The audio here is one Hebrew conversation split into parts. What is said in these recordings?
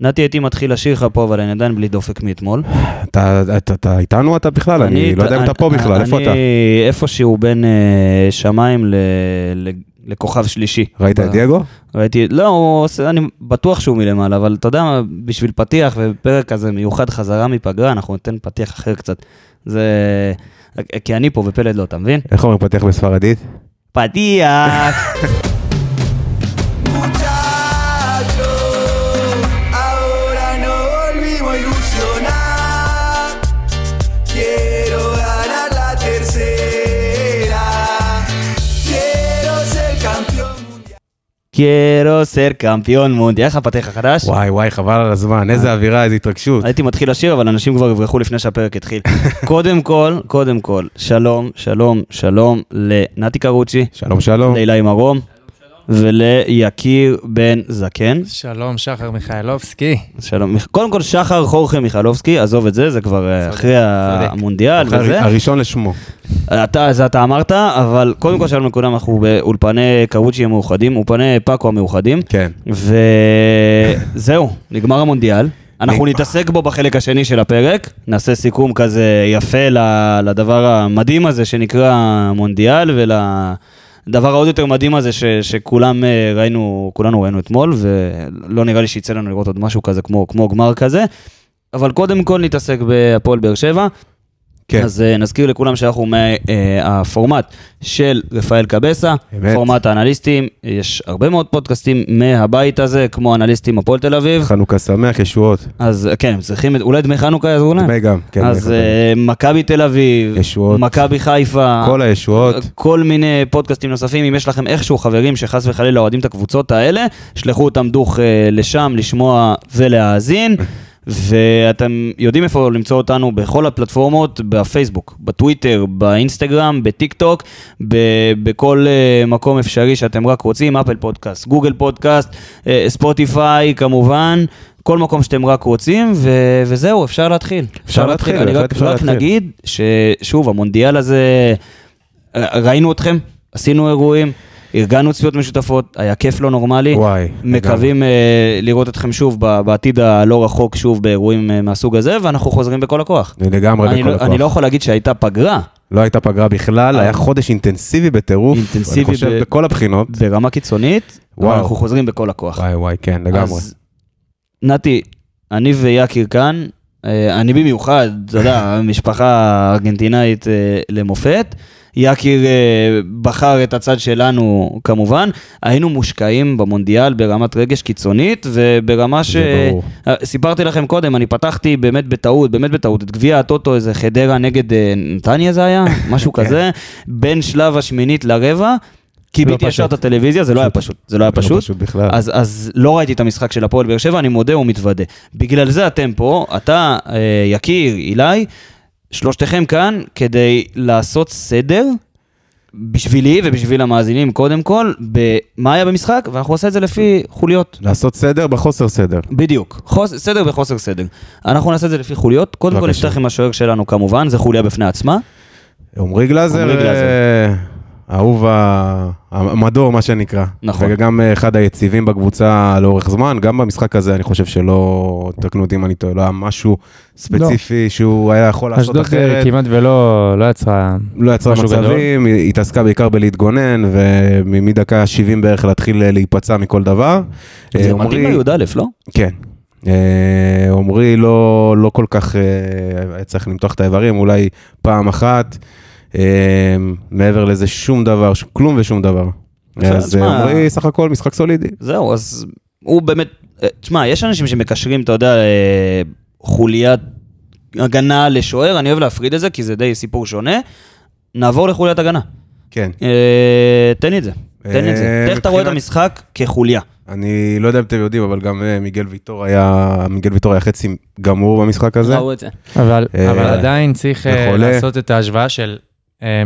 נתי, הייתי מתחיל לשיר לך פה, אבל אני עדיין בלי דופק מאתמול. אתה, איתנו אתה בכלל? אני, לא יודע אם אתה פה בכלל, איפה אתה? אני איפשהו בין אה, שמיים לכוכב שלישי. ראית את דייגו? ראיתי, לא, אני בטוח שהוא מלמעלה, אבל אתה יודע, בשביל פתיח ופרק כזה מיוחד חזרה מפגרה, אנחנו ניתן פתיח אחר קצת. זה... כי אני פה ופלד לא, אתה מבין? איך אומרים פתח בספרדית? פתיח! quiero ser campeón מונדיאל. איך הפתיח החדש? וואי וואי, חבל על הזמן, איזה אווירה, איזה התרגשות. הייתי מתחיל לשיר, אבל אנשים כבר יברחו לפני שהפרק התחיל. קודם כל, קודם כל, שלום, שלום, שלום לנתי קרוצ'י, שלום שלום. לאילי מרום וליקיר בן זקן. שלום, שחר מיכאלובסקי. שלום. קודם כל, שחר חורכה מיכלובסקי, עזוב את זה, זה כבר אה, צודק, אחרי צודק. המונדיאל אחרי וזה. הראשון לשמו. אתה, זה אתה אמרת, אבל קודם כל שלום לכולם, אנחנו באולפני קרוצ'י המאוחדים, אולפני פאקו המאוחדים. כן. וזהו, נגמר המונדיאל. אנחנו. נתעסק בו בחלק השני של הפרק, נעשה סיכום כזה יפה ל- לדבר המדהים הזה שנקרא מונדיאל ולדבר העוד יותר מדהים הזה ש, שכולם אה, ראינו, כולנו ראינו אתמול, ולא נראה לי שיצא לנו לראות עוד משהו כזה כמו, כמו גמר כזה. אבל קודם כל נתעסק בהפועל באר שבע. כן. אז uh, נזכיר לכולם שאנחנו מהפורמט של רפאל קבסה, אמת. פורמט האנליסטים, יש הרבה מאוד פודקאסטים מהבית הזה, כמו אנליסטים הפועל תל אביב, חנוכה שמח, ישועות. אז אה, כן, הם צריכים, אולי דמי חנוכה יעזרו להם. דמי גם, כן. אז אה, מכבי תל אביב, ישועות. מכבי חיפה, כל הישועות. כל מיני פודקאסטים נוספים, אם יש לכם איכשהו חברים שחס וחלילה אוהדים את הקבוצות האלה, שלחו אותם דוך אה, לשם לשמוע ולהאזין. ואתם יודעים איפה למצוא אותנו בכל הפלטפורמות, בפייסבוק, בטוויטר, באינסטגרם, בטיק טוק, ב- בכל אה, מקום אפשרי שאתם רק רוצים, אפל פודקאסט, גוגל פודקאסט, אה, ספוטיפיי כמובן, כל מקום שאתם רק רוצים, ו- וזהו, אפשר להתחיל. אפשר להתחיל, אני בהחלט רק, אפשר רק להתחיל. נגיד ששוב, המונדיאל הזה, אה, ראינו אתכם, עשינו אירועים. ארגנו צפיות משותפות, היה כיף לא נורמלי. וואי, מקווים uh, לראות אתכם שוב בעתיד הלא רחוק, שוב באירועים uh, מהסוג הזה, ואנחנו חוזרים בכל הכוח. לגמרי אני, בכל לא, הכוח. אני לא יכול להגיד שהייתה פגרה לא הייתה פגרה בכלל, היה חודש אינטנסיבי בטירוף. אינטנסיבי אני חושב ב- בכל הבחינות. ברמה קיצונית, אבל וואו. אנחנו חוזרים בכל הכוח. וואי וואי, כן, לגמרי. אז נתי, אני ויקיר כאן, אה, אני במיוחד, אתה יודע, משפחה ארגנטינאית אה, למופת. יקיר אה, בחר את הצד שלנו כמובן, היינו מושקעים במונדיאל ברמת רגש קיצונית וברמה ש... ברור. אה, סיפרתי לכם קודם, אני פתחתי באמת בטעות, באמת בטעות, את גביע הטוטו, איזה חדרה נגד אה, נתניה זה היה, משהו כזה, בין שלב השמינית לרבע, כיביתי ישר את פשוט. הטלוויזיה, זה לא היה פשוט, זה לא היה לא פשוט. פשוט בכלל. אז, אז לא ראיתי את המשחק של הפועל באר שבע, אני מודה ומתוודה. בגלל זה אתם פה, אתה, יקיר, אילי, שלושתכם כאן כדי לעשות סדר, בשבילי ובשביל המאזינים קודם כל, במה היה במשחק, ואנחנו עושה את זה לפי חוליות. לעשות סדר בחוסר סדר. בדיוק, חוס, סדר בחוסר סדר. אנחנו נעשה את זה לפי חוליות. קודם כל בבקשה. נפתח עם השוער שלנו כמובן, זה חוליה בפני עצמה. עמרי גלאזר, עמרי גלאזר. אה, אהוב המדור, מה שנקרא. נכון. וגם אה, אחד היציבים בקבוצה לאורך זמן, גם במשחק הזה, אני חושב שלא, תקנו אותי אם אני טועה, לא היה משהו ספציפי שהוא היה יכול לעשות אשדוד אה, אחרת. כמעט ולא לא יצרה... לא יצרה משהו מצבים, היא התעסקה בעיקר בלהתגונן, ומדקה 70 בערך להתחיל אה, להיפצע מכל דבר. אה, זה מתאים לי"א, לא? כן. אה, עמרי לא, לא כל כך אה, היה צריך למתוח את האיברים, אולי פעם אחת. אה, מעבר לזה שום דבר, כלום ושום דבר. אז תשמע- אה, עמרי סך הכל משחק סולידי. זהו, אז הוא באמת, אה, תשמע, יש אנשים שמקשרים, אתה יודע, אה, חוליית הגנה לשוער, אני אוהב להפריד את זה, כי זה די סיפור שונה. נעבור לחוליית הגנה. כן. תן לי את זה, תן לי את זה. איך אתה רואה את המשחק כחוליה? אני לא יודע אם אתם יודעים, אבל גם מיגל ויטור היה, מיגל ויטור היה חצי גמור במשחק הזה. ראו את זה. אבל, עדיין צריך. לעשות את ההשוואה של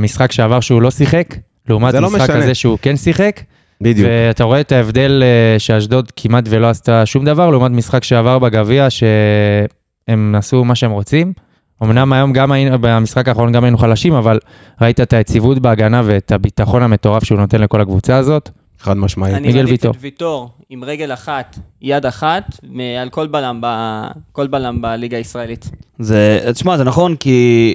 משחק שעבר שהוא לא שיחק, לעומת לא משחק משנה. הזה שהוא כן שיחק, בדיוק. ואתה רואה את ההבדל אה, שאשדוד כמעט ולא עשתה שום דבר, לעומת משחק שעבר בגביע, שהם עשו מה שהם רוצים. אמנם היום גם היינו, במשחק האחרון גם היינו חלשים, אבל ראית את היציבות בהגנה ואת הביטחון המטורף שהוא נותן לכל הקבוצה הזאת. חד משמעית. אני ויטור. את ויטור עם רגל אחת, יד אחת, על כל בלם, ב... כל בלם בליגה הישראלית. זה, תשמע, זה נכון, כי...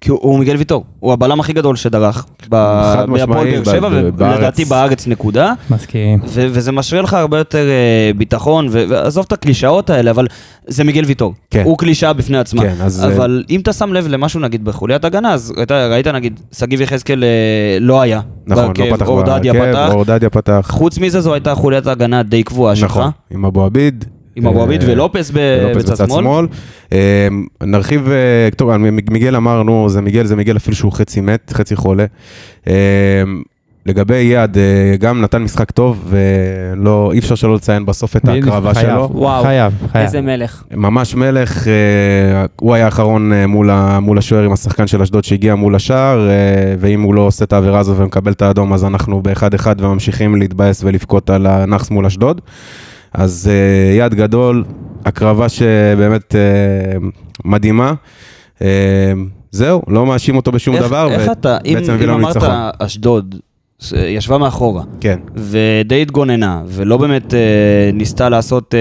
כי הוא, הוא מיגל ויטור, הוא הבלם הכי גדול שדרך בהפועל באר שבע. ולדעתי בארץ נקודה. מסכים. ו- וזה משרה לך הרבה יותר אה, ביטחון, ו- ועזוב את הקלישאות האלה, אבל זה מיגל ויטור. כן. הוא קלישאה בפני עצמה. כן, אז, אבל אם אתה שם לב למשהו נגיד בחוליית הגנה, אז ראית, ראית נגיד, שגיב יחזקאל אה, לא היה. נכון, בהרכב, לא פתח בהרכב, פתח. אור דדיה פתח. חוץ מזה זו הייתה חוליית הגנה די קבועה שלך. נכון, עם אבו עביד. עם אבו עביד אה, ולופס בצד שמאל. אה, נרחיב, אה, טוב, מיגל אמרנו, זה מיגל, זה מיגל אפילו שהוא חצי מת, חצי חולה. לגבי אה, גם נתן משחק טוב, ולא, אי אפשר שלא לציין בסוף את ההקרבה חייב, שלו. וואו. חייב, חייב. איזה מלך. ממש מלך, הוא היה האחרון מול, מול השוער עם השחקן של אשדוד שהגיע מול השער, ואם הוא לא עושה את העבירה הזו ומקבל את האדום, אז אנחנו באחד-אחד וממשיכים להתבאס ולבכות על הנאחס מול אשדוד. אז אה, יד גדול, הקרבה שבאמת אה, מדהימה. אה, זהו, לא מאשים אותו בשום איך- דבר, איך אתה, אם אם אמרת. אשדוד, ישבה מאחורה, כן, ודי התגוננה, ולא באמת אה, ניסתה לעשות אה,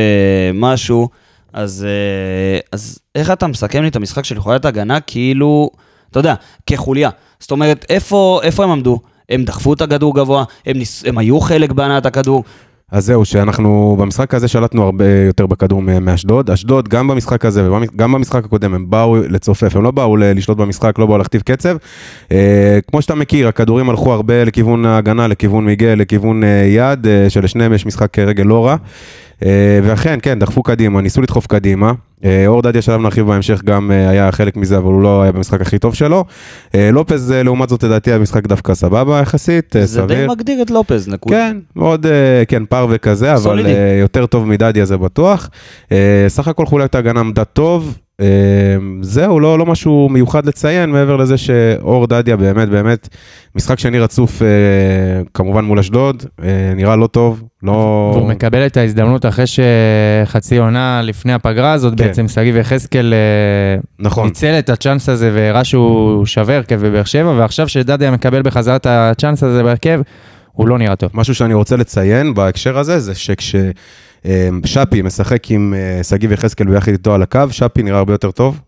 משהו, אז, אה, אז איך אתה מסכם לי את המשחק של חוליית הגנה כאילו, אתה יודע, כחוליה. זאת אומרת, איפה, איפה הם עמדו? הם דחפו את הכדור גבוה, הם, ניס, הם היו חלק בהנעת הכדור. אז זהו, שאנחנו במשחק הזה שלטנו הרבה יותר בכדור מאשדוד. אשדוד, גם במשחק הזה וגם במשחק הקודם, הם באו לצופף, הם לא באו לשלוט במשחק, לא באו להכתיב קצב. אה, כמו שאתה מכיר, הכדורים הלכו הרבה לכיוון ההגנה, לכיוון מיגל, לכיוון אה, יד, אה, שלשניהם יש משחק רגל לא רע. אה, ואכן, כן, דחפו קדימה, ניסו לדחוף קדימה. אה, אור דדיה שלב נרחיב בהמשך גם אה, היה חלק מזה, אבל הוא לא היה במשחק הכי טוב שלו. לופז, לעומת זאת, לדעתי, המשחק דווקא סבבה יחסית, אה, זה די סביר. מגדיר את לופז, נקודה. כן, מאוד, כן, פר וכזה, אבל יותר טוב מדדיה זה בטוח. סך הכל חוליית ההגנה עמדה טוב. אה, זהו, לא, לא משהו מיוחד לציין, מעבר לזה שאור דדיה באמת, באמת, משחק שני רצוף, אה, כמובן מול אשדוד, אה, נראה לא טוב, לא... והוא מקבל את ההזדמנות אחרי שחצי עונה לפני הפגרה הזאת, כן. בעצם שגיב יחזקאל אה, נכון, ניצל את הצ'אנס הזה והראה שהוא שווה הרכב בבאר שבע, ועכשיו שדדיה מקבל בחזרה את הצ'אנס הזה בהרכב, הוא לא נראה טוב. משהו שאני רוצה לציין בהקשר הזה, זה שכש... אה, שפי משחק עם אה, שגיב יחזקאל ביחד איתו על הקו, שפי נראה הרבה יותר טוב.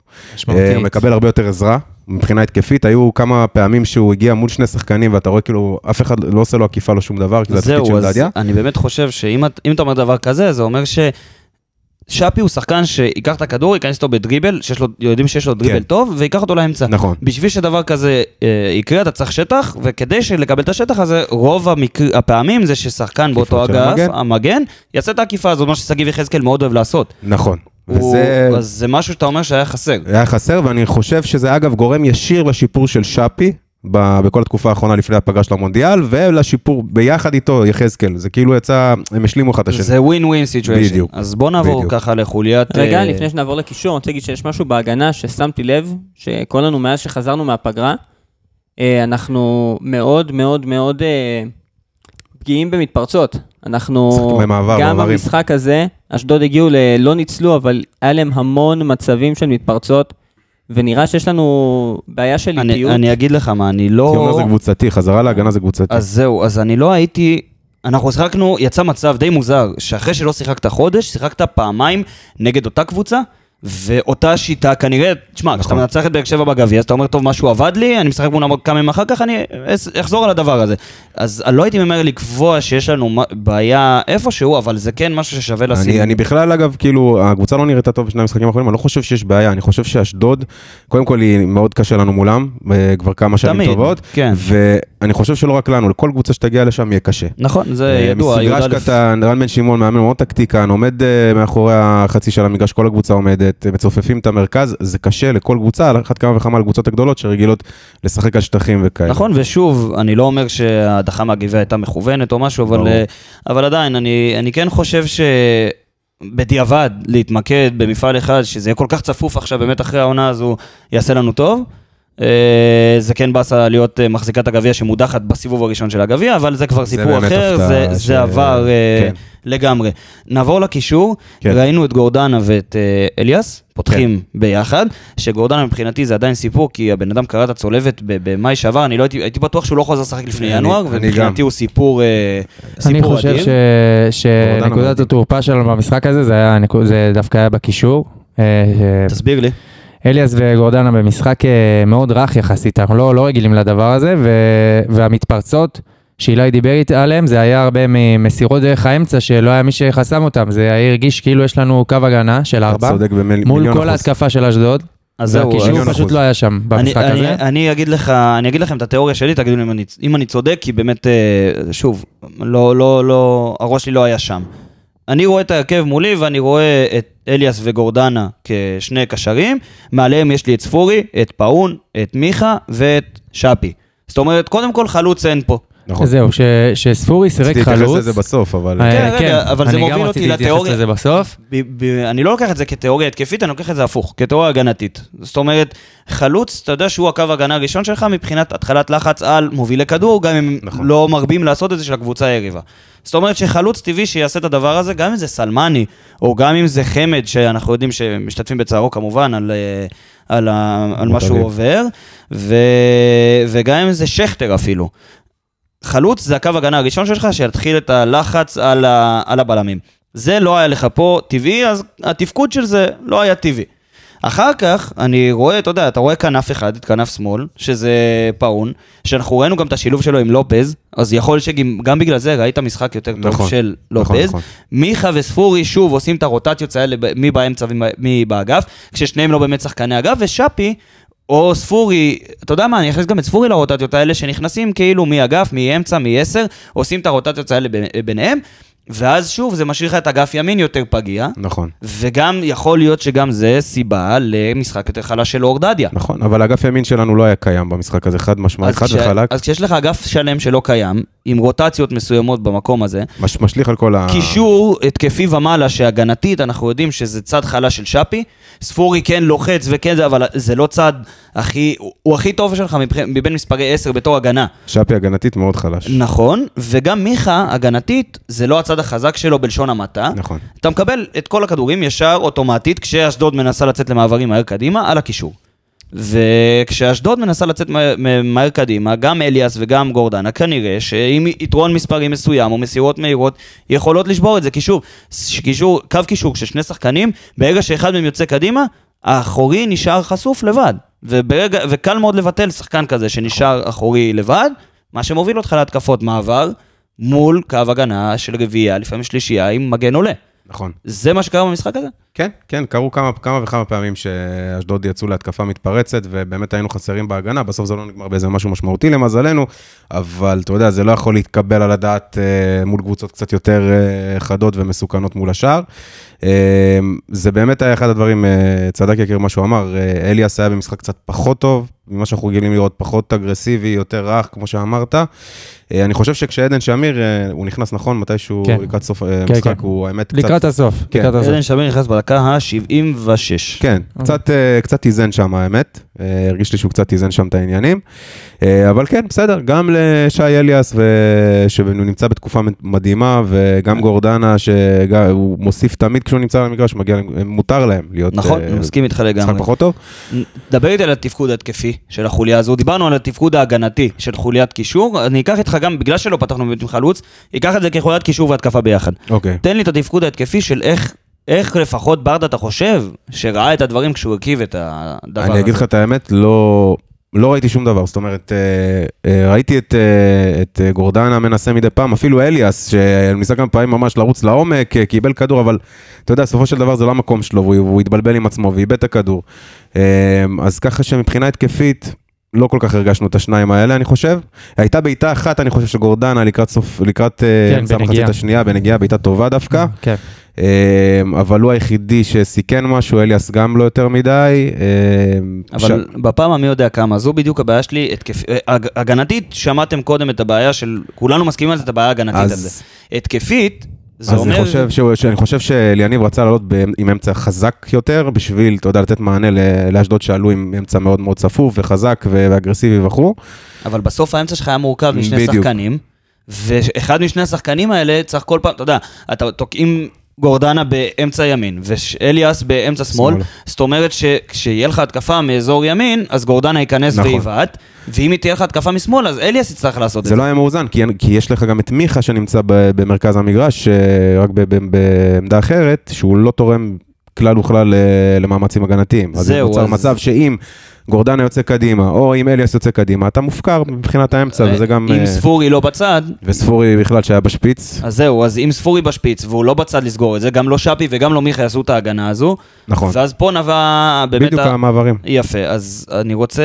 אה, הוא מקבל הרבה יותר עזרה מבחינה התקפית. היו כמה פעמים שהוא הגיע מול שני שחקנים, ואתה רואה כאילו, אף אחד לא עושה לו עקיפה לו שום דבר, כי זה התפקיד זהו, של אז דדיה. אני באמת חושב שאם את- אם אתה אומר דבר כזה, זה אומר ששאפי הוא שחקן שייקח את הכדור, ייכנס איתו בדריבל, שיש לו, יודעים שיש לו דריבל כן. טוב, וייקח אותו לאמצע. נכון. בשביל שדבר כזה אה, יקרה, אתה צריך שטח, וכדי לקבל את השטח הזה, רוב המקר... הפעמים זה ששחקן באותו אגף, המגן. המגן, יעשה את העקיפה הזאת, מה ששגיב יחזקאל מאוד אוהב לעשות. נכון. וזה אז זה משהו שאתה אומר שהיה חסר. היה חסר, ואני חושב שזה אגב גורם ישיר לשיפור של שפי. ב- בכל התקופה האחרונה לפני הפגרה של המונדיאל, ולשיפור ביחד איתו, יחזקאל. זה כאילו יצא, הם השלימו אחד את השני. זה ווין ווין סיטואשן. בדיוק. אז בוא נעבור בדיוק. ככה לחוליית... רגע, אה, לפני שנעבור לקישור, אני רוצה להגיד שיש משהו בהגנה ששמתי לב, שכל לנו מאז שחזרנו מהפגרה, אה, אנחנו מאוד מאוד מאוד אה, פגיעים במתפרצות. אנחנו, במעבר, גם מעברים. במשחק הזה, אשדוד הגיעו, ל... לא ניצלו, אבל היה להם המון מצבים של מתפרצות, ונראה שיש לנו בעיה של אני, איטיות. אני אגיד לך מה, אני לא... כי אומר זה קבוצתי, חזרה להגנה זה קבוצתי. אז זהו, אז אני לא הייתי... אנחנו שיחקנו, יצא מצב די מוזר, שאחרי שלא שיחקת חודש, שיחקת פעמיים נגד אותה קבוצה, ואותה שיטה כנראה, תשמע, כשאתה נכון. מנצח את באר שבע בגביע, אז אתה אומר, טוב, משהו עבד לי, אני משחק מולם עוד כמה ימים אחר כך, אני אחזור על הדבר הזה. אז לא הייתי ממהר לקבוע שיש לנו בעיה איפשהו, אבל זה כן משהו ששווה לשים. אני, אני בכלל, אגב, כאילו, הקבוצה לא נראתה טוב בשני המשחקים האחרונים, אני לא חושב שיש בעיה, אני חושב שאשדוד, קודם כל, היא מאוד קשה לנו מולם, אה, כבר כמה שנים תמיד, טובות, כן. ואני חושב שלא רק לנו, לכל קבוצה שתגיע לשם יהיה קשה. נכון, זה אה, ידוע, מגרש י"א. קטן, רן בן שמעון, מאמן מאוד טקטיקן, עומד אה, מאחורי החצי של המגרש, כל הקבוצה עומדת, אה, מצופפים את המרכז, זה קשה לכל קבוצה, על אחת כמה וכמה לקבוצות הגדולות שרגילות לשחק על שטחים וכאלה. נכון, ושוב, אני לא אומר שההדחה מהגביע הייתה מכוונת או משהו, אבל. אה, אבל עדיין, אני, אני כן חושב שבדיעבד להתמקד במפעל אחד, שזה יהיה כל כך צפוף עכשיו, באמת אחרי העונה הזו, יעשה לנו טוב. אה, זה כן באסה להיות אה, מחזיקת הגביע שמודחת בסיבוב הראשון של הגביע, אבל זה כבר סיפור אחר, זה, ש- זה עבר אה, כן. לגמרי. נעבור לקישור, כן. ראינו את גורדנה ואת אליאס, פותחים ביחד, שגורדנה מבחינתי זה עדיין סיפור, כי הבן אדם קרא את הצולבת במאי שעבר, אני לא הייתי, הייתי בטוח שהוא לא חוזר לשחק לפני אני- ינואר, אני ומבחינתי גם. הוא סיפור, אה, אני חושב אדיר. ש... שנקודת מדהים. התורפה שלנו במשחק הזה, זה, היה, זה דווקא היה בקישור. תסביר לי. אליאס וגורדנה במשחק אה, מאוד רך יחסית, אנחנו לא, לא רגילים לדבר הזה, ו... והמתפרצות שאילי דיבר איתה עליהם, זה היה הרבה ממסירות דרך האמצע, שלא היה מי שחסם אותם, זה היה הרגיש כאילו יש לנו קו הגנה של ארבע, צודק במיליון מול אחוז. כל ההתקפה של אשדוד, אז זהו, והקישור מיליון פשוט אחוז. לא היה שם אני, במשחק אני, הזה. אני, אגיד לך, אני אגיד לכם את התיאוריה שלי, תגידו לי אם אני, אם אני צודק, כי באמת, אה, שוב, לא, לא, לא, הראש שלי לא היה שם. אני רואה את ההרכב מולי ואני רואה את אליאס וגורדנה כשני קשרים, מעליהם יש לי את ספורי, את פאון, את מיכה ואת שפי. זאת אומרת, קודם כל חלוץ אין פה. נכון. זהו, ש... שספורי סירק רציתי להתייחס חלוץ. לזה בסוף, אבל... אה, כן, רגע, אבל זה אני מוביל גם אותי רציתי להתייחס לתיאוריה. לזה בסוף. ב- ב- אני לא לוקח את זה כתיאוריה התקפית, אני לוקח את זה הפוך, כתיאוריה הגנתית. זאת אומרת, חלוץ, אתה יודע שהוא הקו ההגנה הראשון שלך מבחינת התחלת לחץ על מובילי כדור, גם אם נכון. לא מרבים לעשות את זה של הקבוצה היריבה. זאת אומרת שחלוץ טבעי שיעשה את הדבר הזה, גם אם זה סלמני, או גם אם זה חמד, שאנחנו יודעים שמשתתפים בצערו כמובן על, אה, על, על מה שהוא. עובר, ו, וגם אם זה שכטר אפילו. חלוץ זה הקו הגנה הראשון שלך, שיתחיל את הלחץ על, ה, על הבלמים. זה לא היה לך פה טבעי, אז התפקוד של זה לא היה טבעי. אחר כך, אני רואה, אתה יודע, אתה רואה כנף אחד, את כנף שמאל, שזה פאון, שאנחנו ראינו גם את השילוב שלו עם לופז, אז יכול להיות שגם גם בגלל זה ראית משחק יותר טוב נכון, של נכון, לופז. נכון. מיכה וספורי שוב עושים את הרוטציות האלה, מי באמצע ומי באגף, כששניהם לא באמת שחקני אגף, ושאפי, או ספורי, אתה יודע מה, אני אכניס גם את ספורי לרוטציות האלה, שנכנסים כאילו מאגף, מאמצע, מ-10, עושים את הרוטציות האלה ביניהם, ואז שוב, זה משאיר לך את אגף ימין יותר פגיע, נכון, וגם יכול להיות שגם זה סיבה למשחק יותר חלש של אור דדיה. נכון, אבל אגף ימין שלנו לא היה קיים במשחק הזה, חד משמעית, אז חד כש- וחלק, אז כשיש לך אגף שלם שלא קיים, עם רוטציות מסוימות במקום הזה, מש- משליך על כל ה... קישור התקפי ומעלה, שהגנתית, אנחנו יודעים שזה צד חלש של שפי. ספורי כן לוחץ וכן זה, אבל זה לא צד הכי, הוא- הכי טוב שלך מבין מספרי 10 בתור הגנה. שפי הגנתית מאוד חלש. נכון, וגם מיכה, הגנתית, זה לא הצד החזק שלו בלשון המעטה. נכון. אתה מקבל את כל הכדורים ישר אוטומטית, כשאשדוד מנסה לצאת למעברים מהר קדימה, על הקישור. וכשאשדוד מנסה לצאת מה- מהר קדימה, גם אליאס וגם גורדנה, כנראה שעם יתרון מספרי מסוים או מסירות מהירות, יכולות לשבור את זה. ש- קישור, קו קישור של שני שחקנים, ברגע שאחד מהם יוצא קדימה, האחורי נשאר חשוף לבד. וברגע, וקל מאוד לבטל שחקן כזה שנשאר אחורי לבד, מה שמוביל אותך להתקפות מעבר מול קו הגנה של רביעייה, לפעמים שלישייה, עם מגן עולה. נכון. זה מה שקרה במשחק הזה? כן, כן, קרו כמה, כמה וכמה פעמים שאשדוד יצאו להתקפה מתפרצת, ובאמת היינו חסרים בהגנה, בסוף זה לא נגמר באיזה משהו משמעותי למזלנו, אבל אתה יודע, זה לא יכול להתקבל על הדעת אה, מול קבוצות קצת יותר אה, חדות ומסוכנות מול השאר. אה, זה באמת היה אחד הדברים, אה, צדק יקיר מה שהוא אמר, אה, אליאס היה במשחק קצת פחות טוב, ממה שאנחנו רגילים לראות, פחות אגרסיבי, יותר רך, כמו שאמרת. אה, אני חושב שכשעדן שמיר, אה, הוא נכנס נכון, מתישהו כן. לקראת סוף כן, המשחק, כן. הוא האמת קצת... לקראת הסוף, כן. לקראת הסוף. עדן שמיר נכנס בדקה ה-76. כן, קצת, אה, קצת איזן שם האמת, אה, הרגיש לי שהוא קצת איזן שם את העניינים, אה, אבל כן, בסדר, גם לשי אליאס, ו- שהוא נמצא בתקופה מדהימה, וגם גורדנה, שהוא מוסיף תמיד כשהוא נמצא על המגרש, מגיע, מותר להם להיות... נכון, אה, אני מסכים איתך משחק לגמרי. פחות טוב. דבר איתי על התפקוד ההתקפי של החוליה הזו. דיברנו על התפקוד ההגנתי של חוליית קישור. אני אקח איתך גם, בגלל שלא פתחנו באמת עם חלוץ, אקח את זה כחוליית קישור והתקפה ביחד. אוקיי. תן לי את התפקוד ההתקפי של איך... איך לפחות ברדה, אתה חושב, שראה את הדברים כשהוא הרכיב את הדבר הזה? אני אגיד לך את האמת, לא... לא ראיתי שום דבר, זאת אומרת, אה, אה, ראיתי את, אה, את גורדנה מנסה מדי פעם, אפילו אליאס, שניסה כמה פעמים ממש לרוץ לעומק, קיבל כדור, אבל אתה יודע, בסופו של דבר זה לא המקום שלו, והוא, והוא התבלבל עם עצמו ואיבד את הכדור. אז ככה שמבחינה התקפית, לא כל כך הרגשנו את השניים האלה, אני חושב. הייתה בעיטה אחת, אני חושב, של גורדנה לקראת סוף, לקראת כן, המחצית בנגיעה. השנייה, בנגיעה, בעיטה טובה דווקא. כן. אמ, אבל הוא היחידי שסיכן משהו, אליאס גם לא יותר מדי. אמ, אבל בפעם המי יודע כמה, זו בדיוק הבעיה שלי, התקפ... אה, הג- הגנתית, שמעתם קודם את הבעיה של, כולנו מסכימים על זה, את הבעיה ההגנתית אז- על זה. התקפית, זה אז אומר... אני חושב, שהוא- שאני חושב שאליניב רצה לעלות ב- עם אמצע חזק יותר, בשביל, אתה יודע, לתת מענה לאשדוד שעלו עם אמצע מאוד מאוד צפוף וחזק ו- ואגרסיבי וכו'. אבל בסוף האמצע שלך היה מורכב משני בדיוק. שחקנים, ואחד משני השחקנים האלה צריך כל פעם, אתה יודע, אתה תוקעים גורדנה באמצע ימין, ואליאס באמצע שמאל, שמאל. זאת אומרת שכשיהיה לך התקפה מאזור ימין, אז גורדנה ייכנס נכון. ויבעט, ואם תהיה לך התקפה משמאל, אז אליאס יצטרך לעשות את זה זה. לא היה מאוזן, כי, כי יש לך גם את מיכה שנמצא במרכז המגרש, אה, רק בעמדה אחרת, שהוא לא תורם כלל וכלל אה, למאמצים הגנתיים. אז זהו, נוצר אז- מצב שאם גורדנה יוצא קדימה, או אם אליאס יוצא קדימה, אתה מופקר מבחינת האמצע, וזה גם... אם אה, ספורי לא בצד, וספורי בכלל שהיה בשפיץ, אז זהו, אז אם ספורי בשפיץ והוא לא בצד לסגור את זה, גם לא שפי וגם לא מיכה יעשו את ההגנה הזו, נכון, ואז פה נבע באמת... בדיוק ה- המעברים. יפה, אז אני רוצה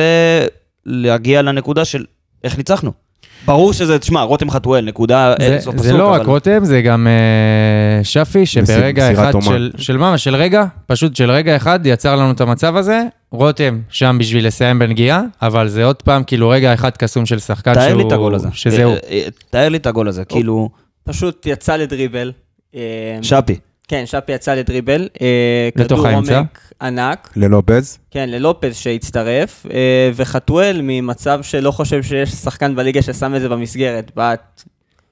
להגיע לנקודה של איך ניצחנו. ברור שזה, תשמע, רותם חתואל, נקודה, אין זה, סוף זה פסוק, לא רק אבל- רותם, זה גם אה, שפי, שברגע אחד. של, של מה? של רגע, פשוט של רגע אחד יצר לנו את המצב הזה. רותם שם בשביל לסיים בנגיעה, אבל זה עוד פעם כאילו רגע אחד קסום של שחקן תאר שהוא... לי את הגול הזה. שזהו. אה, אה, תאר לי את הגול הזה, כאילו, פשוט יצא לדריבל. אה, שפי. כן, שפי יצא לדריבל. אה, לתוך כדור האמצע. עומק ענק. ללופז, כן, ללופז שהצטרף, אה, וחתואל ממצב שלא חושב שיש שחקן בליגה ששם את זה במסגרת. בעט.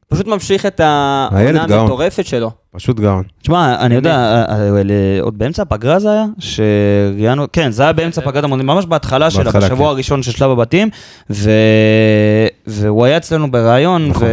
פשוט ממשיך את העונה. המטורפת שלו. פשוט גאון. תשמע, אני יודע, אה, עוד באמצע הפגרה זה היה? שראיינו, כן, זה היה באמצע פגרת המונדיאל, ממש בהתחלה שלה, בשבוע כן. הראשון של שלב הבתים, ו... והוא היה אצלנו בריאיון, נכון.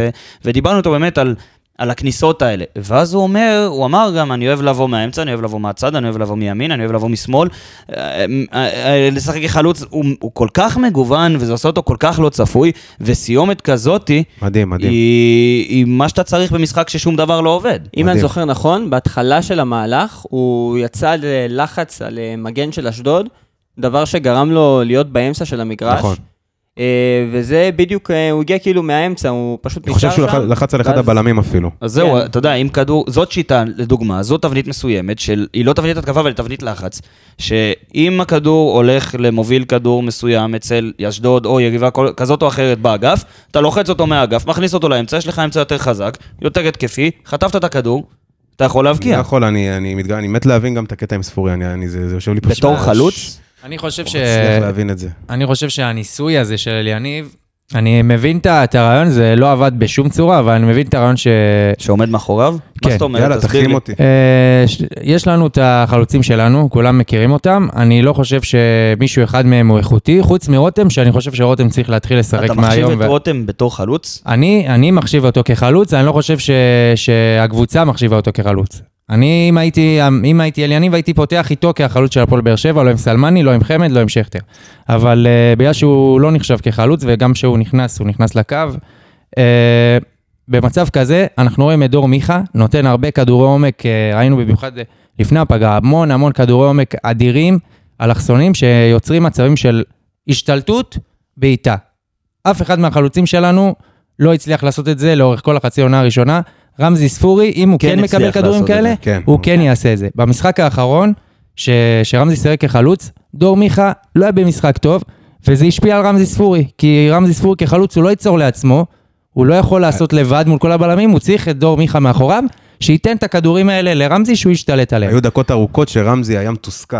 ודיברנו איתו באמת על... על הכניסות האלה, ואז הוא אומר, הוא אמר גם, אני אוהב לבוא מהאמצע, אני אוהב לבוא מהצד, אני אוהב לבוא מימין, אני אוהב לבוא משמאל. אה, אה, לשחק כחלוץ הוא, הוא כל כך מגוון, וזה עושה אותו כל כך לא צפוי, וסיומת כזאתי, מדהים, מדהים. היא, היא מה שאתה צריך במשחק ששום דבר לא עובד. אם אני מדהים. זוכר נכון, בהתחלה של המהלך, הוא יצא ללחץ על אה, מגן של אשדוד, דבר שגרם לו להיות באמצע של המגרש. נכון. אה, וזה בדיוק, אה, הוא הגיע כאילו מהאמצע, הוא אני נשאר חושב שהוא שם. לחץ על אחד ואז- הבלמים אפילו. אז זהו, כן. אתה יודע, אם כדור, זאת שיטה, לדוגמה, זאת תבנית מסוימת, של, היא לא תבנית התקפה, אבל היא תבנית לחץ, שאם הכדור הולך למוביל כדור מסוים אצל אשדוד או יריבה כל- כזאת או אחרת באגף, אתה לוחץ אותו מהאגף, מכניס אותו לאמצע, יש לך אמצע יותר חזק, יותר התקפי, חטפת את הכדור, אתה יכול אני להבקיע. יכול, אני, אני, מתג... אני מת להבין גם את הקטע עם ספורי, אני, אני, זה, זה יושב לי פשוט... בתור חלוץ, אני חושב לא ש... מצליח להבין את זה. אני חושב שהניסוי הזה של אליניב, אני מבין את הרעיון, זה לא עבד בשום צורה, אבל אני מבין את הרעיון ש... שעומד מאחוריו? כן. מה זאת אומרת? יאללה, תסביר תחכים לי. אותי. אה, יש לנו את החלוצים שלנו, כולם מכירים אותם. אני לא חושב שמישהו אחד מהם הוא איכותי, חוץ מרותם, שאני חושב שרותם צריך להתחיל לשחק אתה מחשיב מהיום. את ו- רותם בתור חלוץ? אני, אני מחשיב אותו כחלוץ, אני לא חושב ש, שהקבוצה מחשיבה אותו כחלוץ. אני, אם הייתי, אם הייתי אליניב, הייתי פותח איתו כחלוץ של הפועל באר שבע, לא עם סלמני, לא עם חמד, לא עם שכטר. אבל uh, בגלל שהוא לא נחשב כחלוץ, וגם כשהוא נכנס, הוא נכנס לקו. Uh, במצב כזה, אנחנו רואים את דור מיכה, נותן הרבה כדורי עומק, uh, ראינו במיוחד לפני הפגרה, המון המון כדורי עומק אדירים, אלכסונים, שיוצרים מצבים של השתלטות בעיטה. אף אחד מהחלוצים שלנו לא הצליח לעשות את זה לאורך כל החצי עונה הראשונה. רמזי ספורי, אם הוא כן כן, מקבל כדורים כאלה, כן. הוא כן יעשה את זה. במשחק האחרון, ש... שרמזי שיחק כחלוץ, דור מיכה לא היה במשחק טוב, וזה השפיע על רמזי ספורי. כי רמזי ספורי כחלוץ הוא לא ייצור לעצמו, הוא לא יכול לעשות לבד מול כל הבלמים, הוא צריך את דור מיכה מאחוריו, שייתן את הכדורים האלה לרמזי שהוא ישתלט עליהם. היו דקות ארוכות שרמזי היה מתוסכל.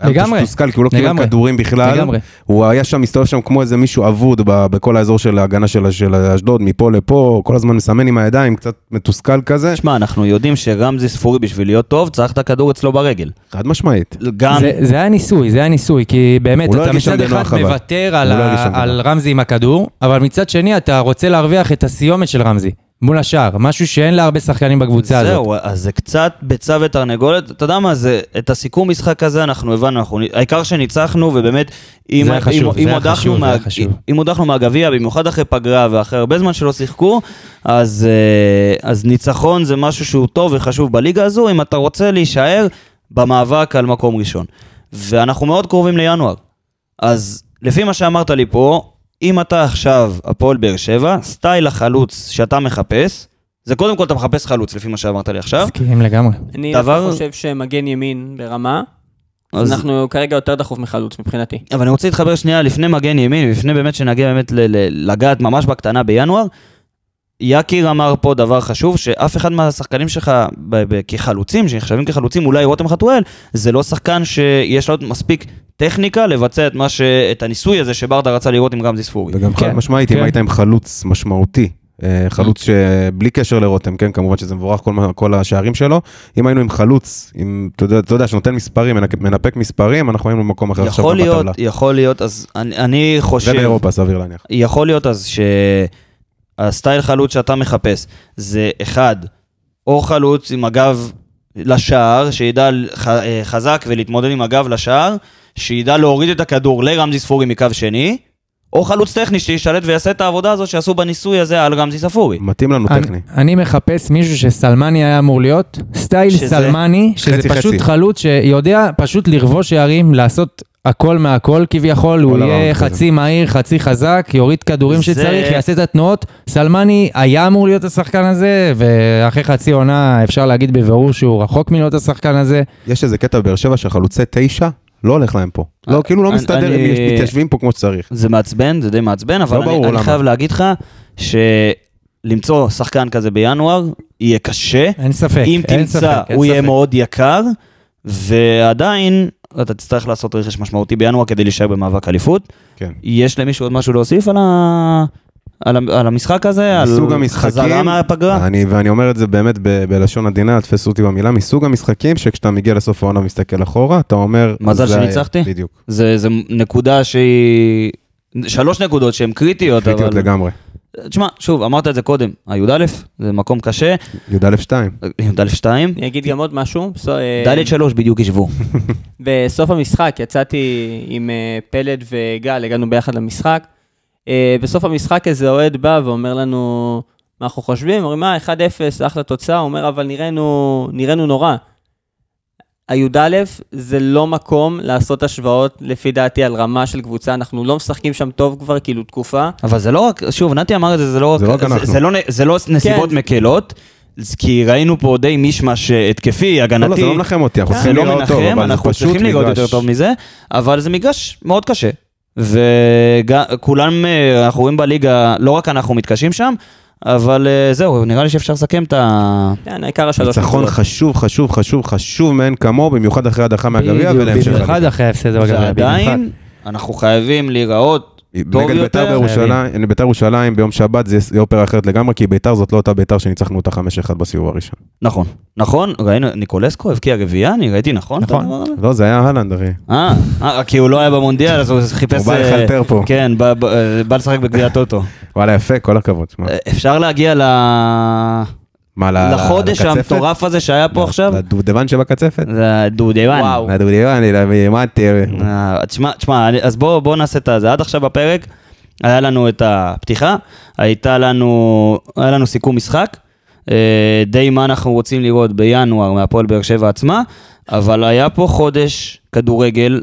היה לגמרי. פשוט מתוסכל, כי הוא לא קיבל. כדורים בכלל. לגמרי. הוא היה שם, מסתובב שם כמו איזה מישהו אבוד בכל האזור של ההגנה של של אשדוד, מפה לפה, כל הזמן מסמן עם הידיים, קצת מתוסכל כזה. שמע, אנחנו יודעים שרמזי ספורי בשביל להיות טוב, צריך את הכדור אצלו ברגל. חד משמעית. גם... זה, זה היה ניסוי, זה היה ניסוי, כי באמת, לא אתה מצד אחד. מוותר על, לא על בנוח. רמזי עם הכדור, אבל מצד שני אתה רוצה להרוויח את הסיומת של רמזי, מול השאר, משהו שאין להרבה שחקנים בקבוצה הזאת. זהו, אז זה קצת ביצה ותרנגולת, אתה יודע מה, זה, את הסיכום משחק הזה אנחנו הבנו, אנחנו, העיקר שניצחנו, ובאמת, אם, זה היה חשוב, אם, זה אם חשוב, מה. אם הודחנו מהגביע, במיוחד אחרי פגרה ואחרי הרבה זמן שלא שיחקו, אז, אה, אז ניצחון זה משהו שהוא טוב וחשוב בליגה הזו, אם אתה רוצה להישאר במאבק על מקום ראשון. ואנחנו מאוד קרובים לינואר. אז לפי מה שאמרת לי פה, אם אתה עכשיו הפועל באר שבע, סטייל החלוץ שאתה מחפש, זה קודם כל אתה מחפש חלוץ, לפי מה שאמרת לי עכשיו. מסכים לגמרי. אני דבר- חושב שמגן ימין ברמה, אז- אנחנו כרגע יותר דחוף מחלוץ מבחינתי. אבל אני רוצה להתחבר שנייה לפני מגן ימין, לפני באמת שנגיע באמת ל- ל- לגעת ממש בקטנה בינואר. יקיר אמר פה דבר חשוב, שאף אחד מהשחקנים שלך ב- ב- כחלוצים, שנחשבים כחלוצים, אולי רותם חתואל, זה לא שחקן שיש לו מספיק טכניקה לבצע את, מה ש... את הניסוי הזה שברדה רצה לראות עם רמזי ספורי. וגם חד כן, משמעית, אם כן. היית עם חלוץ משמעותי, אה, חלוץ שבלי קשר לרותם, כן, כמובן שזה מבורך כל, כל השערים שלו, אם היינו עם חלוץ, עם, אתה יודע, אתה יודע, שנותן מספרים, מנפק מספרים, אנחנו היינו במקום אחר עכשיו יכול להיות, בטבלה. יכול להיות, אז אני, אני חושב... ובאירופה, סביר להניח. יכול להיות אז שהסטייל חלוץ שאתה מחפש זה אחד, או חלוץ עם הגב לשער, שידע אה, חזק ולהתמודד עם הגב לשער, שידע להוריד את הכדור לרמזי ספורי מקו שני, או חלוץ טכני שישלט ויעשה את העבודה הזאת שעשו בניסוי הזה על רמזי ספורי. מתאים לנו אני- טכני. אני מחפש מישהו שסלמני היה אמור להיות, סטייל שזה- סלמני, שזה חצי, פשוט חצי. חלוץ שיודע פשוט לרבוש שערים, לעשות הכל מהכל כביכול, הוא יהיה הראונד כזה. חצי מהיר, חצי חזק, יוריד כדורים זה- שצריך, יעשה את התנועות. סלמני היה אמור להיות השחקן הזה, ואחרי חצי עונה אפשר להגיד בבירור שהוא רחוק מלהיות השחקן הזה. יש איזה קטע בבאר שבע שחלוצי תשע, לא הולך להם פה. לא, כאילו לא אני- מסתדר, הם מתיישבים פה כמו שצריך. זה מעצבן, זה די מעצבן, אבל לא אני, אני. חייב להגיד לך שלמצוא שחקן כזה בינואר יהיה קשה. אין ספק, אם אין תמצא, ספק, אין הוא יהיה. מאוד יקר, ועדיין אתה תצטרך לעשות רכש משמעותי בינואר כדי להישאר במאבק אליפות. כן. יש למישהו עוד משהו להוסיף על, ה... על, ה... על המשחק הזה? מסוג על המשחקים, חזרה מהפגרה? אני, ואני אומר את זה באמת ב, בלשון עדינה, תפסו אותי במילה, מסוג המשחקים שכשאתה מגיע לסוף העונה ומסתכל אחורה, אתה אומר... מזל זה היה." שניצחתי? בדיוק, זה, זה נקודה שהיא... שלוש נקודות שהן קריטיות, קריטיות אבל... לגמרי. תשמע, שוב, אמרת את זה קודם, הי"א, זה מקום קשה, י"א 2. י"א 2, אני אגיד גם עוד משהו. אה, ד' 3 בדיוק ישבו. בסוף המשחק יצאתי עם אה, פלד וגל, הגענו ביחד למשחק. אה, בסוף המשחק איזה אוהד בא ואומר לנו, מה אנחנו חושבים? אומרים, מה, 1-0, אחלה תוצאה. הוא אומר, אבל נראינו, נראינו נורא. הי"א זה לא מקום לעשות השוואות, לפי דעתי, על רמה של קבוצה. אנחנו לא משחקים שם טוב כבר, כאילו, תקופה. אבל זה לא רק, שוב, נתי אמר את זה, זה לא זה לא רק זה, אנחנו. זה, לא, זה לא נסיבות כן. מקלות, כי ראינו פה די מישמש אה, התקפי, לא, הגנתי. לא, זה לא מנחם אותי, אנחנו זה צריכים לא לראות טוב, מנחם, אבל זה אנחנו פשוט צריכים לראות מגרש. יותר טוב מזה, אבל זה מגרש מאוד קשה. וכולם, אה, אנחנו רואים בליגה, לא רק אנחנו מתקשים שם, אבל אה, זהו, נראה לי שאפשר לסכם את ה... כן, העיקר השלוש ניצחון. חשוב, חשוב, חשוב, חשוב מאין כמוהו, במיוחד אחרי הדחה מהגביע בדיוק, ולהמשך במיוחד. אחרי ההפסד בגביע, במיוחד. ועדיין, אנחנו חייבים להיראות נגד בית"ר. בירושלים, בית"ר ירושלים ביום שבת זה יהיה אופרה אחרת לגמרי, כי בית"ר זאת לא אותה בית"ר שניצחנו אותה 5-1 בסיבוב הראשון. נכון, נכון, ראינו, ניקולסקו הבקיע רביעייה, אני ראיתי נכון? נכון. לא, זה היה אהלנד הרי. אה, אה, כי הוא לא היה במונדיאל, אז הוא חיפש... הוא בא אה, לחלטר פה. כן, בא- אה, בא לשחק בגביע טוטו. וואלה, יפה, כל הכבוד. אפשר להגיע ל... מה, לחודש לקצפת? המטורף הזה שהיה פה עכשיו? לדובדבן שבקצפת? דודיוון. וואו. לדובדבן, אני למדתי. אה, תשמע, תשמע, אז בואו בוא נעשה את זה. עד עכשיו בפרק היה לנו את הפתיחה, הייתה לנו, היה לנו סיכום משחק, אה, די מה אנחנו רוצים לראות בינואר מהפועל באר שבע עצמה, אבל היה פה חודש כדורגל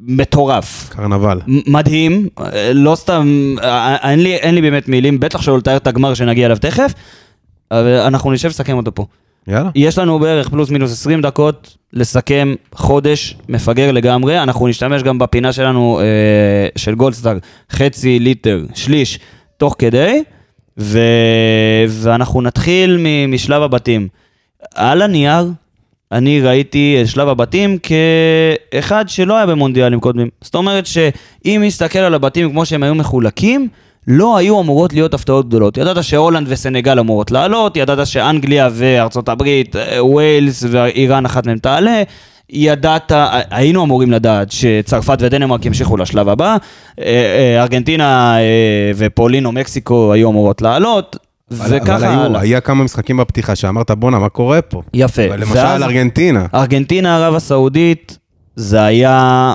מטורף. קרנבל. מדהים, אה, לא סתם, אה, אין לי, אין לי באמת מילים, בטח שלא לתאר את הגמר שנגיע אליו תכף, אנחנו נשב לסכם אותו פה. יאללה. יש לנו בערך פלוס מינוס 20 דקות לסכם חודש מפגר לגמרי. אנחנו נשתמש גם בפינה שלנו אה, של גולדסטאר, חצי ליטר, שליש, תוך כדי, ו... ואנחנו נתחיל מ... משלב הבתים. על הנייר, אני ראיתי את שלב הבתים כאחד שלא היה במונדיאלים קודמים. זאת אומרת שאם נסתכל על הבתים כמו שהם היו מחולקים, לא היו אמורות להיות הפתעות גדולות. ידעת שהולנד וסנגל אמורות לעלות, ידעת שאנגליה וארצות הברית, אה, ווילס ואיראן אחת מהן תעלה. ידעת, היינו אמורים לדעת שצרפת ודנמרק ימשיכו לשלב הבא, אה, אה, ארגנטינה אה, ופולין או מקסיקו היו אמורות לעלות, אבל- אבל וככה היו- הלאה. היה כמה משחקים בפתיחה שאמרת, בואנה, מה קורה פה? יפה. למשל ארגנטינה. ארגנטינה, ערב הסעודית, זה היה...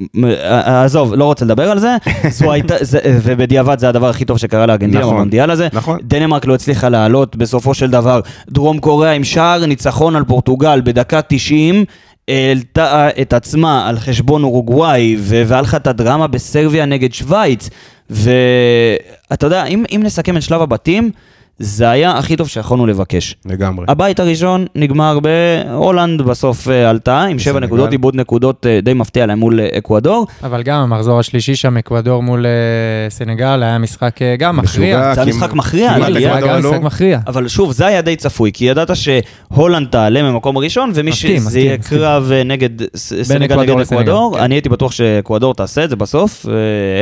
מ- עזוב, לא רוצה לדבר על זה, זו הייתה, זה, ובדיעבד זה הדבר הכי טוב שקרה לארגנטינה נכון, במונדיאל הזה. נכון. דנמרק לא הצליחה לעלות, בסופו של דבר, דרום קוריאה עם שער ניצחון על פורטוגל בדקה 90, העלתה את עצמה על חשבון אורוגוואי, והיה לך את הדרמה בסרביה נגד שווייץ, ואתה יודע, אם, אם נסכם את שלב הבתים, זה היה הכי טוב שיכולנו לבקש. לגמרי. הבית הראשון נגמר בהולנד, בסוף אה, עלתה עם שבע. נקודות, איבוד נקודות אה, די מפתיע להם מול אה, אקוודור. אבל גם המחזור השלישי שם, אקוודור מול סנגל, היה משחק גם מכריע. זה היה משחק מכריע, היה- זה היה אקוודור גם עלו. משחק מכריע. אבל שוב, זה היה די צפוי, כי ידעת שהולנד תעלה ממקום ראשון, ומי שזה יהיה. קרב נגד סנגל נגד אקוודור. כן. אני הייתי בטוח שאקוודור תעשה את זה בסוף,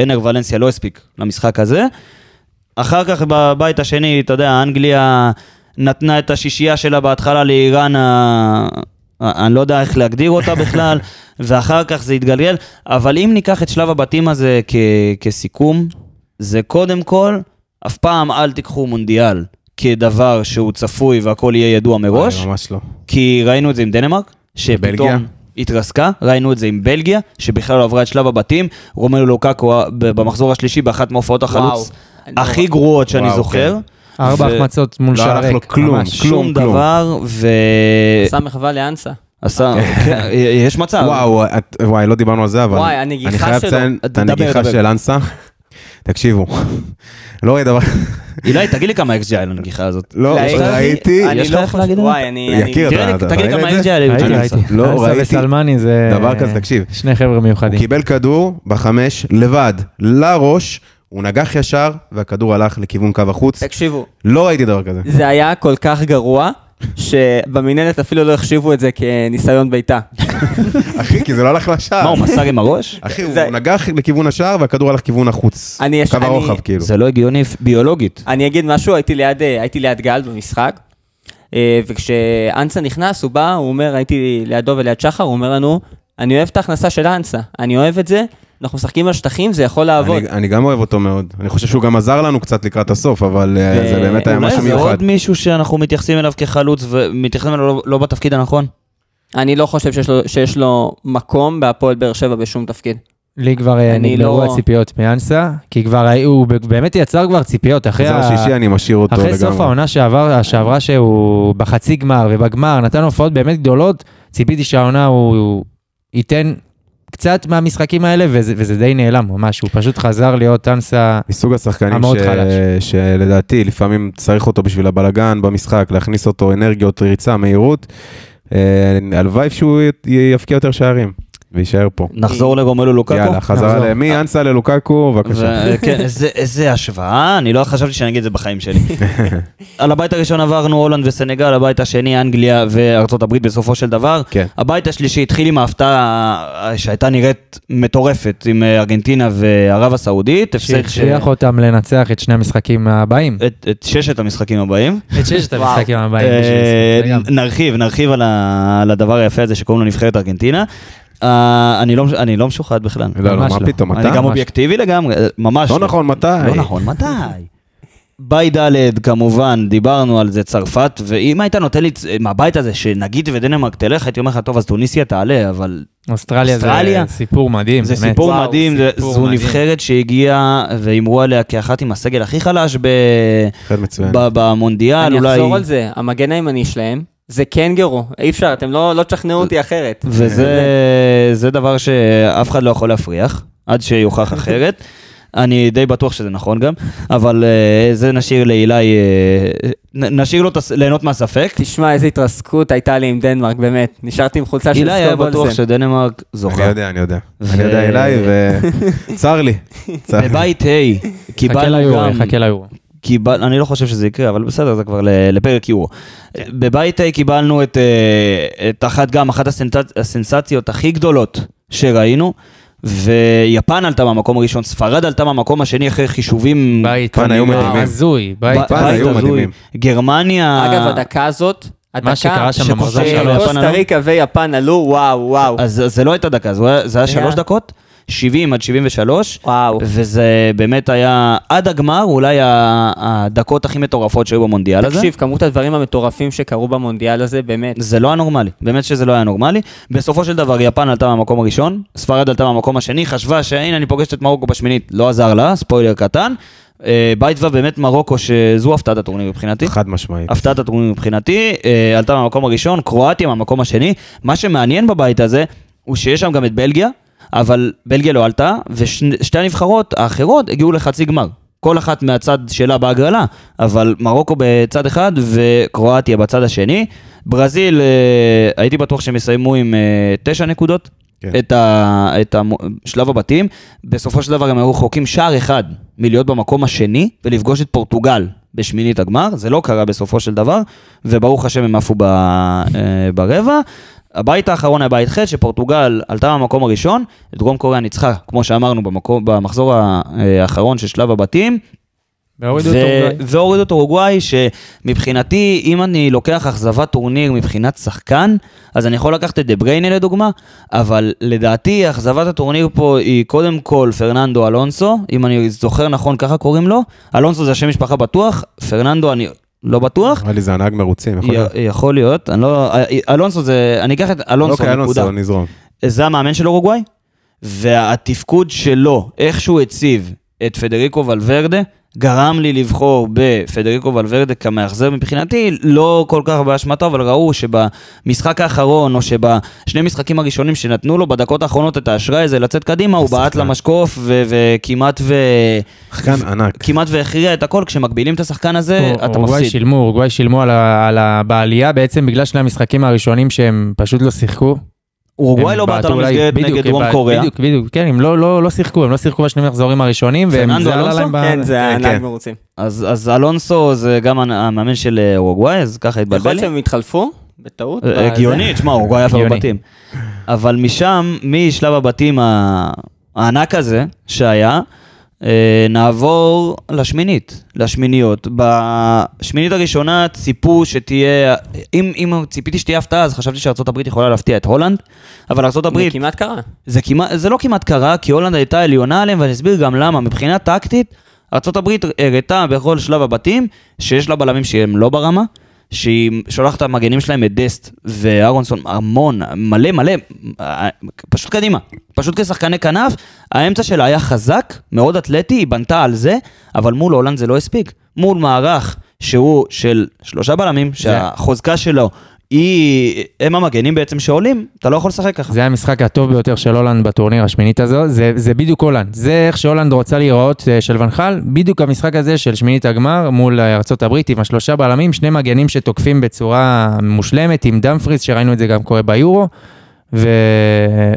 אנר ולנסיה לא הספיק למשחק הזה. אחר כך בבית השני, אתה יודע, אנגליה נתנה את השישייה שלה בהתחלה לאיראן, ה- אני לא יודע איך להגדיר אותה בכלל, ואחר כך זה התגלגל, אבל אם ניקח את שלב הבתים הזה כ- כסיכום, זה קודם כל, אף פעם אל תיקחו מונדיאל כדבר שהוא צפוי והכל יהיה ידוע מראש, ממש לא. כי ראינו את זה עם דנמרק. שפתאום התרסקה, ראינו את זה עם בלגיה, שבכלל לא עברה את שלב הבתים, רומלו לוקקו במחזור השלישי באחת מהופעות החלוץ. אני הכי לא- גרועות שאני וואו, זוכר. ארבע ו- החמצות מול לא שער הלך לו ריק. כלום, ממש. כלום. שום דבר, ו... עשה מחווה לאנסה. עשה, כן, יש מצב. וואו, וואי, לא דיברנו על זה, אבל... וואי, הנגיחה אני חייב שלו. לציין את הנגיחה. של אנסה. תקשיבו, לא ראיתי דבר... אילי, תגיד לי כמה XG היה לנגיחה הזאת. לא, ל-XG, ראיתי... אני יש לך לא איך חושב- להגיד את זה? וואי, אני... יקיר, אתה- תגיד לי כמה ראית את XG זה? היה ראיתי, לאנסה. ראיתי. לא, אנסה ראיתי. וסלמני זה... דבר כזה, תקשיב. שני חבר'ה הוא מיוחדים. קיבל כדור בחמש, לבד, לראש, הוא נגח ישר, והכדור הלך לכיוון קו החוץ. תקשיבו, לא ראיתי דבר כזה. זה היה כל כך גרוע, שבמינהלת אפילו לא החשיבו את זה כניסיון בעיטה. אחי, כי זה לא הלך לשער. מה, הוא מסר עם הראש? אחי, הוא נגח לכיוון השער, והכדור הלך לכיוון החוץ. אני יש- קו אני- הרוחב, כאילו. זה לא הגיוני ביולוגית. אני אגיד משהו, הייתי ליד, אה, הייתי ליד גל במשחק, אה, וכשאנסה נכנס, הוא בא, הוא אומר, הייתי לידו וליד שחר, הוא אומר לנו, אני אוהב את ההכנסה של אנסה, אני אוהב את זה, אנחנו משחקים על שטחים, זה יכול לעבוד. אני- אני גם אוהב אותו מאוד. אני חושב שהוא גם עזר לנו קצת לקראת הסוף, אבל אה, ו- זה באמת היה אולי משהו זה מיוחד. עוד מישהו שאנחנו מתייחסים אליו כחלוץ ומתייחסים אליו לא- לא בתפקיד הנכון? אני לא חושב שיש לו, שיש לו מקום בהפועל באר שבע בשום תפקיד. לי כבר אה, אני נגמרו לא- הציפיות מאנסה, כי כבר היו- הוא באמת יצר כבר ציפיות אחרי חזר ה- שישי, אני משאיר אותו אחרי לגמרי. סוף העונה שעבר, שעברה שהוא בחצי גמר ובגמר נתן הופעות באמת גדולות, ציפיתי שהעונה הוא, הוא ייתן קצת מהמשחקים האלה וזה, וזה די נעלם ממש, הוא פשוט חזר להיות אנסה, מסוג השחקנים המאוד ש... חלש. שלדעתי לפעמים צריך אותו בשביל הבלגן במשחק, להכניס אותו אנרגיות, ריצה, מהירות. אה, הלוואי שהוא י- יבקיע יותר שערים ויישאר פה. נחזור לרומלו לוקקו? יאללה, חזרה. למי? אנסה ללוקקו, בבקשה. כן, איזה- השוואה, אני לא חשבתי שאני אגיד את זה בחיים שלי. על הבית הראשון עברנו הולנד וסנגל, הבית השני אנגליה וארצות הברית בסופו של דבר. כן. הבית השלישי התחיל עם ההפתעה שהייתה נראית מטורפת עם אה, ארגנטינה וערב הסעודית. שהכריח אותם לנצח את שני המשחקים הבאים. את ששת המשחקים הבאים. את ששת. המשחקים הבאים. אה. נרחיב, נרחיב על הדבר היפה הזה שקוראים לו נבחרת ארגנטינה. אה, אני לא- אני לא משוחד בכלל. לא, לא, מה לא. פתאום, אני אתה? גם. אובייקטיבי לגמרי, אה, ממש. לא נכון, מתי? לא נכון, מתי? ביי ד' כמובן, דיברנו על זה צרפת, ואם היית נותן לי צ- מהבית הזה שנגיד ודנמרק תלך, הייתי אומר לך, טוב, אז טוניסיה תעלה, אבל אוסטרליה זה אוסטרליה? סיפור מדהים, זה באמת. סיפור וואו, מדהים, זה- סיפור זו מדהים. נבחרת שהגיעה והימרו עליה כאחת עם הסגל הכי חלש ב- במונדיאל, אני אולי... אחזור על זה, המגן הימני שלהם, זה קנגרו, אי אפשר, אתם לא לא תשכנעו אותי אחרת. וזה זה דבר שאף אחד לא יכול להפריח, עד שיוכח אחרת. אני די בטוח שזה נכון גם, אבל אה, זה נשאיר לאילי, נ- נשאיר לו את הס- ליהנות מהספק. תשמע, איזה התרסקות הייתה לי עם דנמרק, באמת. נשארתי עם חולצה של אילי היה בטוח סקובולסן. שדנמרק אני זוכה. יודע, אני יודע. ו- אני יודע אליי, וצר לי. צר לי. בבית ה' חכה קיבלנו ליורו, גם, חכה ליורו. קיבל, אני לא חושב שזה יקרה, אבל בסדר, זה כבר ל- לפרק יורו. בבית ה' קיבלנו את, אה, את אחת גם, אחת הסנסצ- הסנסציות הכי גדולות שראינו, ויפן עלתה במקום הראשון, ספרד עלתה במקום השני אחרי חישובים... בית כאן היו כנראה מדהימים. הזוי, בית בית היו. מדהימים. גרמניה... אגב, הדקה הזאת, הדקה שקרה שם במחזור שקוסטה- שלנו, יפן קוסטה עלו? ריקה ויפן עלו, וואו, וואו. אז זה- זה לא הייתה דקה, זה היה- שלוש דקות, 70 עד 73. וואו. וזה באמת היה עד הגמר אולי הדקות הכי מטורפות שהיו במונדיאל הזה. תקשיב, כמות הדברים המטורפים שקרו במונדיאל הזה, באמת. זה לא היה נורמלי, באמת שזה לא היה נורמלי. בסופו של דבר יפן עלתה מהמקום הראשון, ספרד עלתה מהמקום השני, חשבה שהנה אני פוגשת את מרוקו בשמינית, לא עזר לה, ספוילר קטן. אה, בית ו באמת מרוקו שזו הפתעת הטורניר מבחינתי. חד משמעית. הפתעת הטורניר מבחינתי, אה, עלתה מהמקום הראשון, קרואטיה מהמקום השני. מה שמעניין בבית הזה, הוא שיש שם גם את בלגיה, אבל בלגיה לא עלתה, ושתי הנבחרות האחרות הגיעו לחצי גמר. כל אחת מהצד שלה בהגרלה, אבל מרוקו בצד אחד וקרואטיה בצד השני. ברזיל, אה, הייתי בטוח שהם יסיימו עם אה, תשע נקודות. כן. את, ה, את ה, שלב הבתים, בסופו של דבר הם היו רחוקים שער אחד מלהיות במקום השני ולפגוש את פורטוגל בשמינית הגמר, זה לא קרה בסופו של דבר, וברוך השם הם עפו ב, אה, ברבע. הבית האחרון היה בית ח' שפורטוגל עלתה מהמקום הראשון, דרום קוריאה ניצחה, כמו שאמרנו, במקום, במחזור האחרון של שלב הבתים. והורידו את אורוגוואי, שמבחינתי, אם אני לוקח אכזבת טורניר מבחינת שחקן, אז אני יכול לקחת את דה בריינה לדוגמה, אבל לדעתי אכזבת הטורניר פה היא קודם כל פרננדו אלונסו, אם אני זוכר נכון ככה קוראים לו, אלונסו זה השם משפחה בטוח, פרננדו אני לא בטוח. נראה לי זה הנהג מרוצים, יכול להיות. יכול להיות, אני לא, אלונסו זה, אני אקח את אלונסו, אוקיי, נקודה. אלונסו, נזרום. זה המאמן של אורוגוואי, והתפקוד שלו, איך שהוא הציב את פדריקו ולוורדה, גרם לי לבחור בפדריקו ולוורדה כמאכזב מבחינתי, לא כל כך באשמתו, אבל ראו שבמשחק האחרון, או שבשני משחקים הראשונים שנתנו לו בדקות האחרונות את האשראי הזה לצאת קדימה, הוא בעט. למשקוף ו- וכמעט ו... שחקן ענק. כמעט והכריע את הכל, כשמגבילים את השחקן הזה, אתה אורוגוואי מפסיד. שילמו, אורוגוואי שילמו על ה- על ה- בעלייה בעצם בגלל שני המשחקים הראשונים שהם פשוט לא שיחקו. אורוגוואי לא בעטו המסגרת בדיוק, נגד דרום קוריאה. בדיוק, בדיוק, כן, הם לא- לא לא שיחקו, הם לא שיחקו בשני מחזורים הראשונים, והם פרננדו זה עלה אלונסו? להם ב... כן, זה כן, הנהג כן. מרוצים. אז, אז אלונסו זה גם המאמן של אה, אורוגוואי, אז ככה יכול התבלבל להיות לי. שהם התחלפו בטעות. אה, בזה. הגיוני, תשמע, אורוגוואי עפה. בבתים. אבל משם, משלב הבתים הענק הזה שהיה, אה, נעבור לשמינית, לשמיניות. בשמינית הראשונה ציפו שתהיה, אם, אם ציפיתי שתהיה הפתעה, אז חשבתי שארה"ב יכולה להפתיע את הולנד, אבל ארה"ב, זה כמעט קרה. זה, כמעט, זה לא כמעט קרה, כי הולנד הייתה עליונה עליהם, ואני אסביר גם למה. מבחינה טקטית, ארה"ב הראתה בכל שלב הבתים שיש לה בלמים שהם לא ברמה, שהיא שולחת את המגנים שלהם את דסט ואהרונסון המון, מלא מלא, אה, פשוט קדימה. פשוט כשחקני כנף, האמצע שלה היה חזק, מאוד אתלטי, היא בנתה על זה, אבל מול הולנד זה לא הספיק. מול מערך שהוא של שלושה בלמים, שהחוזקה שלו היא, הם המגנים בעצם שעולים, אתה לא יכול לשחק ככה. זה המשחק הטוב ביותר של הולנד בטורניר השמינית הזו, זה, זה בדיוק הולנד. זה איך שהולנד רוצה להיראות אה, של ונחל, בדיוק המשחק הזה של שמינית הגמר מול אה, הברית עם השלושה בלמים, שני מגנים שתוקפים בצורה מושלמת, עם דמפריס, שראינו את זה גם קורה ביורו, ו...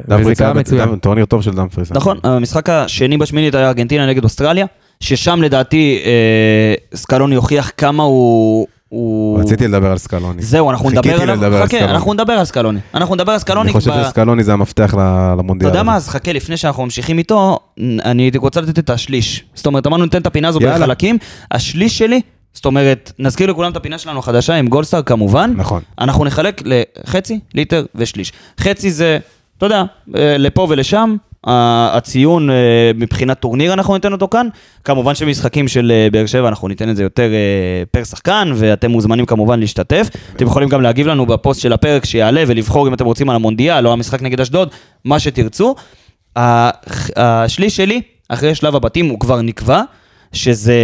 וזה קרה מצוין. טורניר טוב של דמפריס. נכון, המשחק השני בשמינית היה ארגנטינה נגד אוסטרליה, ששם לדעתי אה, סקלוני הוכיח כמה הוא... הוא... רציתי לדבר על סקלוני. זהו, אנחנו חיכיתי נדבר עליו, לדבר על חכה, סקלוני. אנחנו נדבר על סקלוני. אנחנו נדבר על סקלוני. אני חושב ב- שסקלוני זה המפתח ל- אתה למונדיאל. יודע. מה, אז חכה, לפני שאנחנו ממשיכים איתו, אני רוצה לתת את השליש. זאת אומרת, אמרנו ניתן את הפינה הזו. בחלקים. השליש שלי, זאת אומרת, נזכיר לכולם את הפינה שלנו החדשה עם גולדסטאר כמובן. נכון. אנחנו נחלק לחצי, ליטר ושליש. חצי זה, אתה יודע, אה, לפה ולשם, הציון אה, מבחינת טורניר אנחנו ניתן אותו כאן. כמובן שמשחקים של אה, באר שבע אנחנו ניתן את זה יותר אה, פר שחקן, ואתם מוזמנים כמובן להשתתף. אתם יכולים גם להגיב לנו בפוסט של הפרק שיעלה ולבחור אם אתם רוצים על המונדיאל או המשחק נגד אשדוד, מה שתרצו. השליש שלי, אחרי שלב הבתים, הוא כבר נקבע, שזה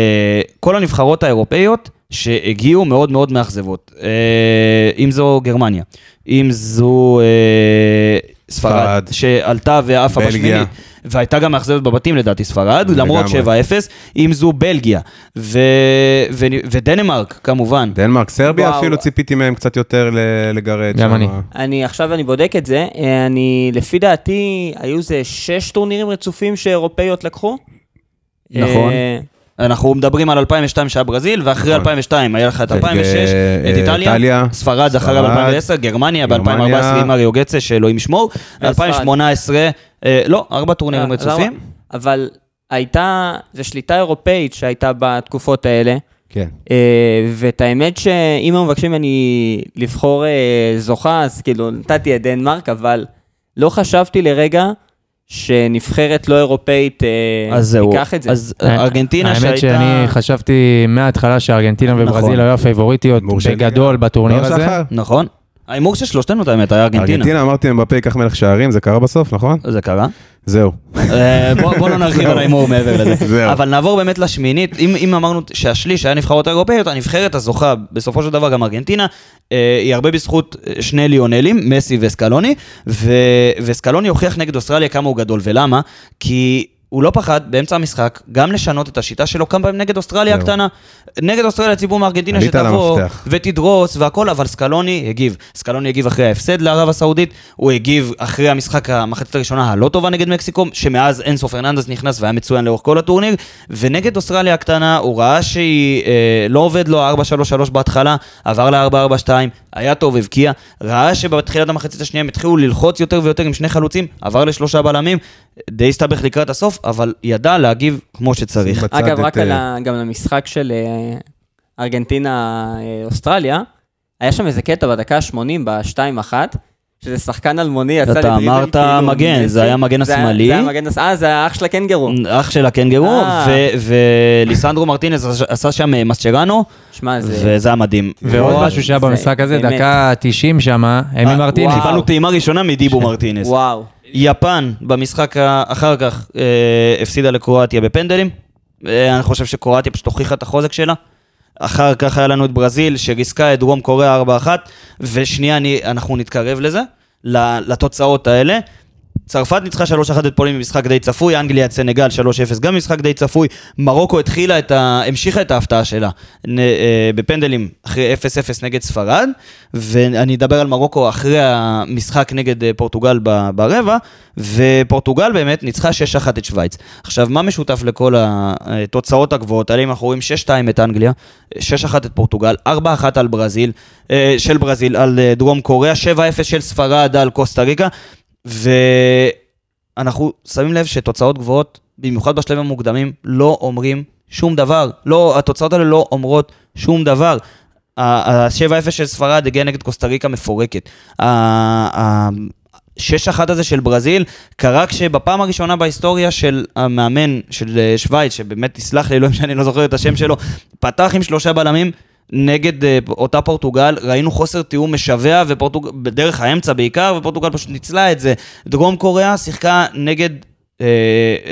כל הנבחרות האירופאיות שהגיעו מאוד מאוד מאכזבות. אם זו גרמניה, אם זו ספרד. שעלתה ועפה בלגיה. בשמינית, והייתה גם מאכזבת בבתים לדעתי ספרד. למרות 7-0, אם זו בלגיה, ו... ו... ודנמרק כמובן. דנמרק, סרביה וואו. אפילו ציפיתי מהם קצת יותר ל- לגרד. גם. אני. אני עכשיו אני בודק את זה, אה, אני, לפי דעתי, היו איזה שש טורנירים רצופים שאירופאיות לקחו. נכון. אה, אנחנו מדברים על 2002 שהיה ברזיל, ואחרי נכון. 2002 היה לך את אה, 2006, את אה, איטליה, ספרד אחרי ספרד, ב-2010, גרמניה גרמניה. ב-2014 עם אריו גצה, שאלוהים ישמור, וספרד. ב-2018, לא, ארבע טורנירים אה, רצופים. אבל הייתה, זו שליטה אירופאית שהייתה בתקופות האלה, כן. אה, ואת האמת שאם הם מבקשים ממני לבחור אה, זוכה, אז כאילו נתתי את דנמרק, אבל לא חשבתי לרגע שנבחרת לא אירופאית אה, תיקח את זה. אז ארגנטינה האמת שהייתה... שאני חשבתי מההתחלה שארגנטינה נכון. וברזיל היו הפייבוריטיות בגדול. בטורניר לא, הזה. נכון. ההימור של שלושתנו, את האמת, היה ארגנטינה. ארגנטינה, אמרתי מבפה ייקח מלך שערים, זה קרה בסוף, נכון? זה קרה. זהו. אה, בוא בוא לא נרחיב. על ההימור מעבר לזה. אבל נעבור באמת לשמינית. אם אמרנו שהשליש היה נבחרות אירופאיות, הנבחרת הזוכה, בסופו של דבר גם ארגנטינה, אה, היא הרבה בזכות אה, שני ליונלים, מסי וסקלוני, וסקלוני הוכיח נגד אוסטרליה כמה הוא גדול. ולמה? כי... הוא לא פחד באמצע המשחק גם לשנות את השיטה שלו כמה פעמים נגד אוסטרליה. הקטנה. נגד אוסטרליה ציבור מארגנטינה שתבוא. ותדרוס והכל, אבל סקלוני הגיב. סקלוני הגיב אחרי ההפסד לערב הסעודית, הוא הגיב אחרי המשחק המחצית הראשונה הלא טובה נגד מקסיקו, שמאז אנסו פרננדס נכנס והיה מצוין לאורך כל הטורניר, ונגד אוסטרליה הקטנה הוא ראה שהיא אה, לא עובד לו 4-3-3 בהתחלה, עבר ל-4-4-2, היה טוב, הבקיע, ראה שבתחילת המחצית השנייה הם התחילו ללחוץ יותר ויותר עם שני חלוצים, עבר לשלושה בלמים, די הסתבך לקראת הסוף, אבל ידע להגיב כמו שצריך. אגב, רק על אה, ה- גם למשחק של אה, ארגנטינה-אוסטרליה, היה שם איזה קטע בדקה ה-80 ב-2-1, שזה שחקן אלמוני יצא אתה לדריבל, אמרת כאילו, מגן. זה היה מגן היה- השמאלי. זה היה מגן הס... אה, זה האח של הקנגרו. אח של הקנגרו, אה. ו- וליסנדרו מרטינס עשה- שם אה, מסצ'רנו. וזה היה מדהים. ועוד משהו שהיה במשחק הזה. דקה 90 שם, אמי אה, מרטינס. קיבלנו טעימה ראשונה מדיבו מרטינס. וואו. יפן במשחק אחר כך אה, הפסידה לקרואטיה בפנדלים. אה, אני חושב שקרואטיה פשוט הוכיחה את החוזק שלה. אחר כך היה לנו את ברזיל שריסקה את דרום קוריאה 4-1, ושנייה אני, אנחנו נתקרב לזה, לתוצאות האלה. צרפת ניצחה 3-1 את פולין במשחק די צפוי, אנגליה את סנגל 3-0 גם במשחק די צפוי, מרוקו התחילה את ה... המשיכה את ההפתעה שלה נ... אה, בפנדלים אחרי 0-0 נגד ספרד, ואני אדבר על מרוקו אחרי המשחק נגד אה, פורטוגל. ברבע, ופורטוגל באמת ניצחה 6-1 את שווייץ. עכשיו, מה משותף לכל התוצאות הגבוהות האלה? אם אנחנו רואים 6-2 את אנגליה, 6-1 את פורטוגל, 4-1 על ברזיל, אה, של ברזיל, על אה, דרום קוריאה, 7-0 של ספרד על קוסטה ריקה, ואנחנו שמים לב שתוצאות גבוהות, במיוחד בשלבים המוקדמים, לא אומרים שום דבר. לא, התוצאות האלה לא אומרות שום דבר. ה-7-0 של ספרד הגיע נגד קוסטה ריקה מפורקת. ה-6-1 הזה של ברזיל קרה כשבפעם הראשונה בהיסטוריה של המאמן של אה, שווייץ, שבאמת תסלח לי, אלוהים שאני לא זוכר את השם שלו, פתח עם שלושה בלמים. נגד אה, אותה פורטוגל, ראינו חוסר תיאום משווע, ופורטוגל, בדרך האמצע בעיקר, ופורטוגל פשוט ניצלה את זה. דרום קוריאה שיחקה נגד,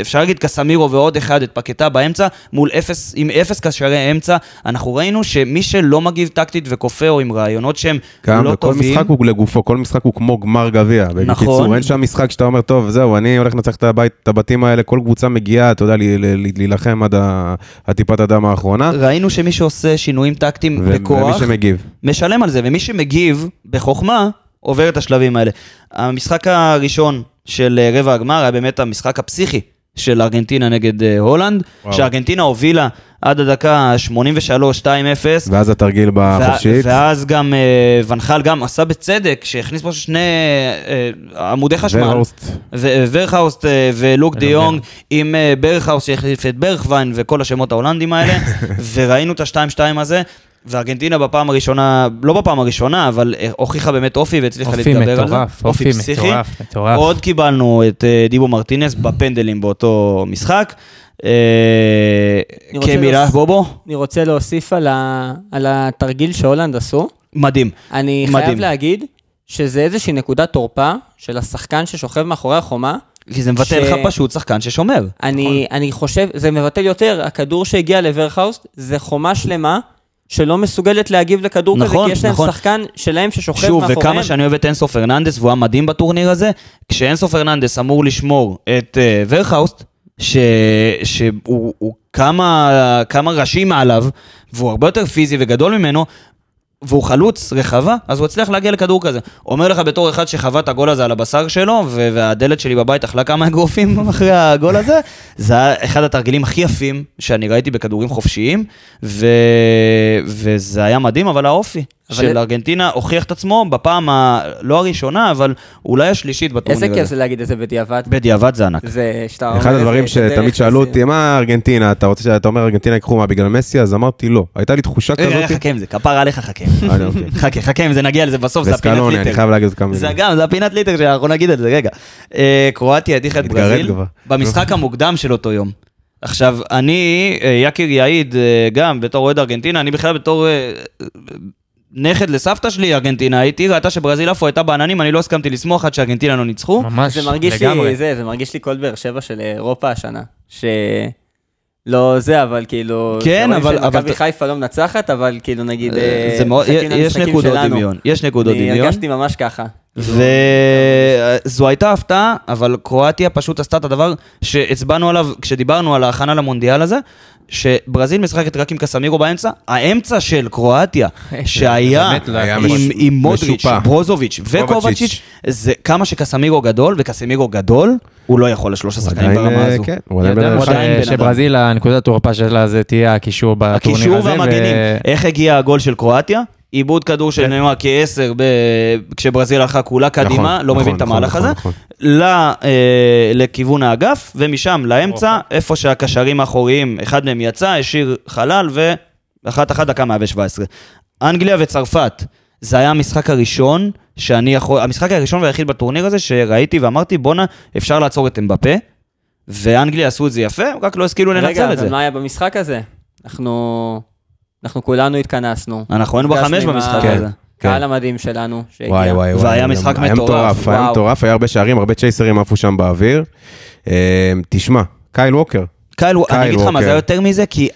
אפשר להגיד קסמירו ועוד אחד, את פקטה באמצע, מול אפס, עם אפס קשרי אמצע. אנחנו ראינו שמי שלא מגיב טקטית וכופה, או עם רעיונות שהם גם לא וכל טובים, משחק הוא לגופו, כל משחק הוא כמו גמר גביע. נכון. בקיצור, אין שם משחק שאתה אומר, טוב, זהו, אני הולך לנצח את הבית, את הבתים האלה, כל קבוצה מגיעה, אתה יודע, להילחם עד ה- עד טיפת הדם האחרונה. ראינו שמי שעושה שינויים טקטיים ו- ומי בכוח, שמגיב. משלם על זה, ומי שמגיב בחוכמה, עובר את השלבים האלה. המשחק הראשון של אה, רבע הגמר היה באמת המשחק הפסיכי של ארגנטינה נגד אה, הולנד, וואו. שארגנטינה הובילה עד הדקה 83 2-0. ואז התרגיל בחופשית. ואז גם אה, ואן חאל גם עשה בצדק, שהכניס פה שני אה, עמודי חשמל. ורהוסט. ו- וורהאוסט אה, ולוק דה יונג עם וורהאוסט שהחליף את ברחוויין וכל השמות ההולנדים האלה, וראינו את ה-2-2 הזה. וארגנטינה בפעם הראשונה, לא בפעם הראשונה, אבל אה, הוכיחה באמת אופי והצליחה אופי להתגבר על זה. מטורף, אופי מטורף, מטורף. עוד קיבלנו את אה, דיבו מרטינס בפנדלים באותו משחק. אה, כמילה, להוס- בובו, אני רוצה להוסיף על, ה... על התרגיל שהולנד עשו. מדהים. אני מדהים. חייב להגיד שזה איזושהי נקודת תורפה של השחקן ששוכב מאחורי החומה. כי זה מבטל ש- לך פשוט שחקן ששומר. אני, אני חושב, זה מבטל יותר, הכדור שהגיע לוורהאוסט זה חומה שלמה שלא מסוגלת להגיב לכדור כזה, נכון, כי יש להם נכון. שחקן שלהם ששוכב שוב, מאחוריהם. וכמה שאני אוהב את אנסו פרננדס, והוא היה מדהים בטורניר הזה, כשאינסו פרננדס אמור לשמור את uh, ורכהאוסט, ש... שהוא הוא כמה, כמה ראשים מעליו, והוא הרבה יותר פיזי וגדול ממנו, והוא חלוץ רחבה, אז הוא הצליח להגיע לכדור כזה. אומר לך בתור אחד שחווה את הגול הזה על הבשר שלו, והדלת שלי בבית אכלה כמה אגרופים אחרי הגול הזה, זה היה אחד התרגילים הכי יפים שאני ראיתי בכדורים חופשיים, ו... וזה היה מדהים, אבל האופי של ארגנטינה הוכיח את עצמו בפעם ה... לא הראשונה, אבל אולי השלישית בטורניר איזה הזה. כיף זה להגיד את זה בדיעבד. בדיעבד זה ענק. זה שאתה אומר אחד הדברים שתמיד שאלו. אותי, מה ארגנטינה, אתה רוצה שאתה אומר ארגנטינה ייקחו מה, בגלל מסי? אז אמרתי לא. הייתה לי תחושה רגע, כזאת. חכה עם זה, כפרה עליך חכה. אה, אוקיי. חכה, חכה עם זה, נגיע לזה בסוף, זה הפינת וסקלוני, אני ליטר. חייב להגיד עוד כמה זה. גם, זה הפינת ליטר שאנחנו נגיד את זה, רגע. אה, קרואטיה הדיחה את ברזיל. במשחק המוקדם של אותו יום. עכשיו, אני, אה, יקיר יעיד, אה, גם בתור אוהד ארגנטינה, אני בכלל בתור אה, נכד לסבתא שלי ארגנטינאית, היא ראתה שברזיל עפו הייתה בעננים, אני לא הסכמתי לשמוח עד שארגנטינה לא ניצחו. ממש, זה מרגיש לגמרי. לי, זה, זה מרגיש לי כל באר שבע של אירופה השנה. ש... לא זה, אבל כאילו... כן, אבל- אבל- שמכבי חיפה לא מנצחת, אבל כאילו נגיד... אה, זה מאוד, יש נקודות שלנו. דמיון, יש נקודות אני דמיון. הרגשתי ממש ככה. וזו הייתה הפתעה, אבל קרואטיה פשוט עשתה את הדבר שהצבענו עליו כשדיברנו על ההכנה למונדיאל הזה, שברזיל משחקת רק עם קסמירו באמצע, האמצע של קרואטיה, שהיה לא עם, מודריץ'. ברוזוביץ' וקובצ'יץ', זה כמה שקסמירו גדול, וקסמירו גדול, הוא לא יכול לשלוש השחקנים עדיין, ברמה אה, הזו. כן, הוא עדיין בן אדם. שברזיל, הנקודת תורפה שלה זה תהיה הקישור בטורניר הזה. הקישור והמגנים. איך הגיע הגול של קרואטיה? עיבוד כדור של כן. נאמר כעשר ב... כשברזיל הלכה כולה קדימה, נכון, לא נכון, מבין את המהלך נכון, הזה. ל... אה, לכיוון האגף, ומשם לאמצע, איפה שהקשרים האחוריים, אחד מהם יצא, השאיר חלל, ואחת אחת דקה 117. אנגליה וצרפת, זה היה המשחק הראשון שאני יכול, המשחק הראשון והיחיד בטורניר הזה שראיתי ואמרתי, בואנה, אפשר לעצור את אמבפה, ואנגליה עשו את זה יפה, רק לא השכילו רגע, לנצל את זה. אבל מה היה במשחק הזה? אנחנו... אנחנו כולנו התכנסנו. אנחנו היינו בחמש במשחק כן. הזה. הקהל המדהים שלנו שהגיע. וואי וואי וואי. והיה משחק מטורף, היה. מטורף, היה הרבה שערים, הרבה צ'ייסרים עפו שם באוויר. אה, תשמע, קייל ווקר, קייל, קייל אני אגיד לך מה, ווקר. זה יותר מזה, כי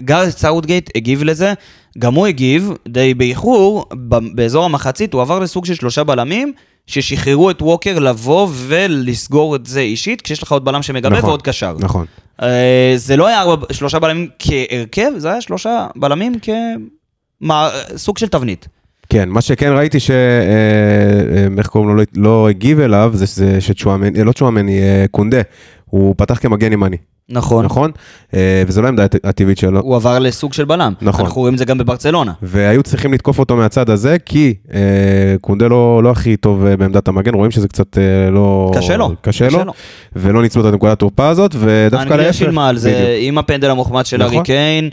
גארת' סאות'גייט הגיב לזה, גם הוא הגיב די באיחור, ב- באזור המחצית הוא עבר לסוג של שלושה בלמים, ששחררו את ווקר לבוא ולסגור את זה אישית, כשיש לך עוד בלם שמגבה נכון, ועוד קשר. נכון. אה, זה לא היה ארבע, שלושה בלמים כהרכב, זה היה שלושה בלמים כסוג של תבנית. כן, מה שכן ראיתי ש... אה, אה, איך קוראים לו? לא- לא הגיב אליו, זה שזה שצ'ואמני, לא צ'ואמני, קונדה. הוא פתח כמגן ימני, נכון. נכון? אה, וזו לא העמדה הט- הטבעית שלו. הוא עבר לסוג של בלם. נכון. אנחנו רואים את זה גם בברצלונה. והיו צריכים לתקוף אותו מהצד הזה, כי אה, קונדה לא, לא הכי טוב אה, בעמדת המגן, רואים שזה קצת אה, לא... קשה לו. קשה לו, ולא ניצלו את הנקודת תורפה הזאת, ודווקא אנגליה להפך. שילמה על זה בדיוק. עם הפנדל המוחמד של נכון. ארי קיין,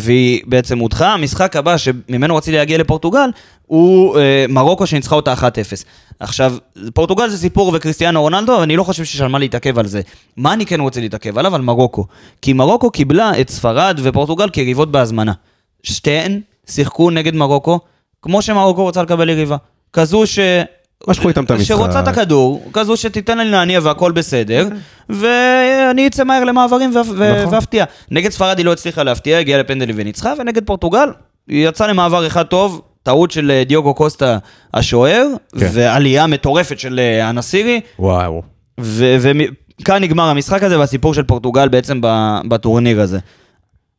והיא בעצם הודחה. המשחק הבא שממנו רציתי להגיע לפורטוגל, הוא אה, מרוקו שניצחה אותה 1-0. עכשיו, פורטוגל זה סיפור וקריסטיאנו רונלדו, ואני לא חושב שיש על מה להתעכב על זה. מה אני כן רוצה להתעכב עליו? על מרוקו. כי מרוקו קיבלה את ספרד ופורטוגל כיריבות בהזמנה. שתיהן שיחקו נגד מרוקו, כמו שמרוקו רוצה לקבל יריבה. כזו ש... משכו איתם את המשחק. שרוצה את הכדור, כזו שתיתן לי להניע והכל בסדר, ואני אצא מהר למעברים נכון. ואפתיע. נגד ספרד היא לא הצליחה להפתיע, הגיעה לפנדלים וניצחה, ונגד פורטוגל היא יצאה למעבר אחד טוב, טעות של אה, דיוגו קוסטה השוער, כן. ועלייה מטורפת של אה, אנסירי, וואו. וכאן נגמר המשחק הזה והסיפור של פורטוגל בעצם בטורניר הזה.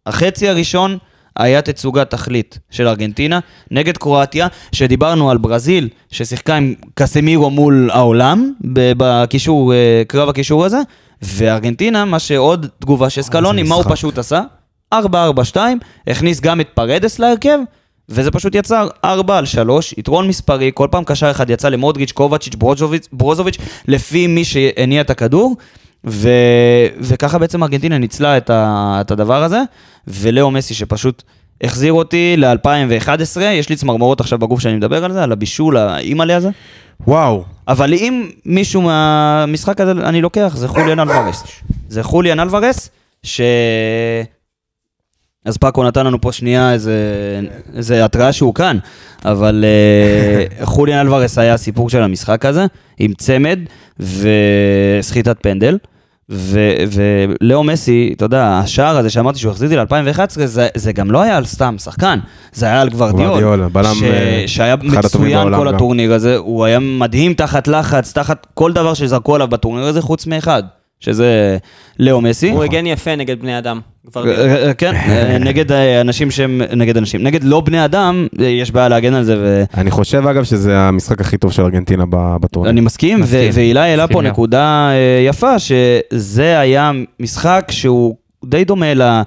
החצי הראשון היה תצוגת תכלית של ארגנטינה נגד קרואטיה, שדיברנו על ברזיל, ששיחקה עם קסמירו מול העולם, בקישור, אה, קרב הקישור הזה, וארגנטינה, מה שעוד תגובה של סקלוני, מה הוא. פשוט עשה? 4-4-2, הכניס גם את פרדס להרכב, וזה פשוט יצר 4 על 3, יתרון מספרי, כל פעם קשר אחד יצא למודריץ', קובצ'יץ', ברוזוביץ', ברוזוביץ', לפי מי שהניע את הכדור, ו... וככה בעצם ארגנטינה ניצלה את, ה... את הדבר הזה, ולאו מסי שפשוט החזיר אותי ל-2011, יש לי צמרמורות עכשיו בגוף שאני מדבר על זה, על הבישול האימא'לה הזה, וואו. אבל אם מישהו מהמשחק הזה אני לוקח, זה חוליאן אלוורס. זה חוליאן אלוורס, ש... אז פאקו נתן לנו פה שנייה איזה, איזה התראה שהוא כאן, אבל אה, חוליאן אלוורס היה הסיפור של המשחק הזה, עם צמד וסחיטת פנדל. ולאו מסי, אתה יודע, השער הזה שאמרתי שהוא החזיר אותי ל-2011, זה, זה גם לא היה על סתם שחקן, זה היה על בלם, ש- אה, שהיה מצוין כל. הטורניר הזה, הוא היה מדהים תחת לחץ, תחת כל דבר שזרקו עליו בטורניר הזה, חוץ מאחד, שזה לאו מסי. הוא הגן יפה נגד בני אדם. אה, אה, כן, אה, נגד אנשים שהם, נגד אנשים, נגד לא בני אדם, יש בעיה להגן על זה, אני חושב אגב שזה המשחק הכי טוב של ארגנטינה בטורניר. ואני מסכים, ו- מסכים. ואילי העלה פה. נקודה יפה, שזה היה משחק שהוא די דומה ל...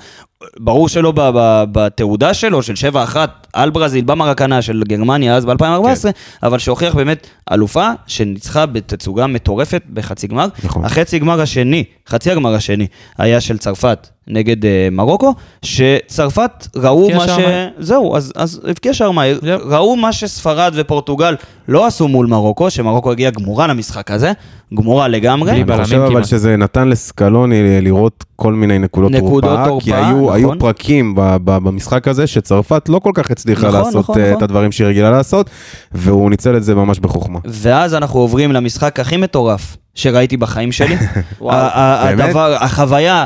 ברור שלא ב- ב- בתעודה שלו, של 7-1 על ברזיל, במרקנה של גרמניה אז ב-2014, כן. אבל שהוכיח באמת אלופה שניצחה בתצוגה מטורפת בחצי גמר. נכון. החצי גמר השני, חצי הגמר השני, היה של צרפת נגד אה, מרוקו, שצרפת ראו מה ש... זהו, אז, אז הבקיע שער מהיר, ראו מה שספרד ופורטוגל לא עשו מול מרוקו, שמרוקו הגיעה גמורה למשחק הזה, גמורה לגמרי. אני חושב אבל כמעט. שזה נתן לסקלוני לראות כל מיני נקודות נקודות תורפה, כי היו, נכון. היו פרקים ב- ב- במשחק הזה שצרפת לא כל כך הצליחה נכון, לעשות נכון, אה, נכון. את הדברים שהיא רגילה לעשות, והוא ניצל את זה ממש בחוכמה. ואז אנחנו עוברים למשחק הכי מטורף שראיתי בחיים שלי. הדבר, החוויה,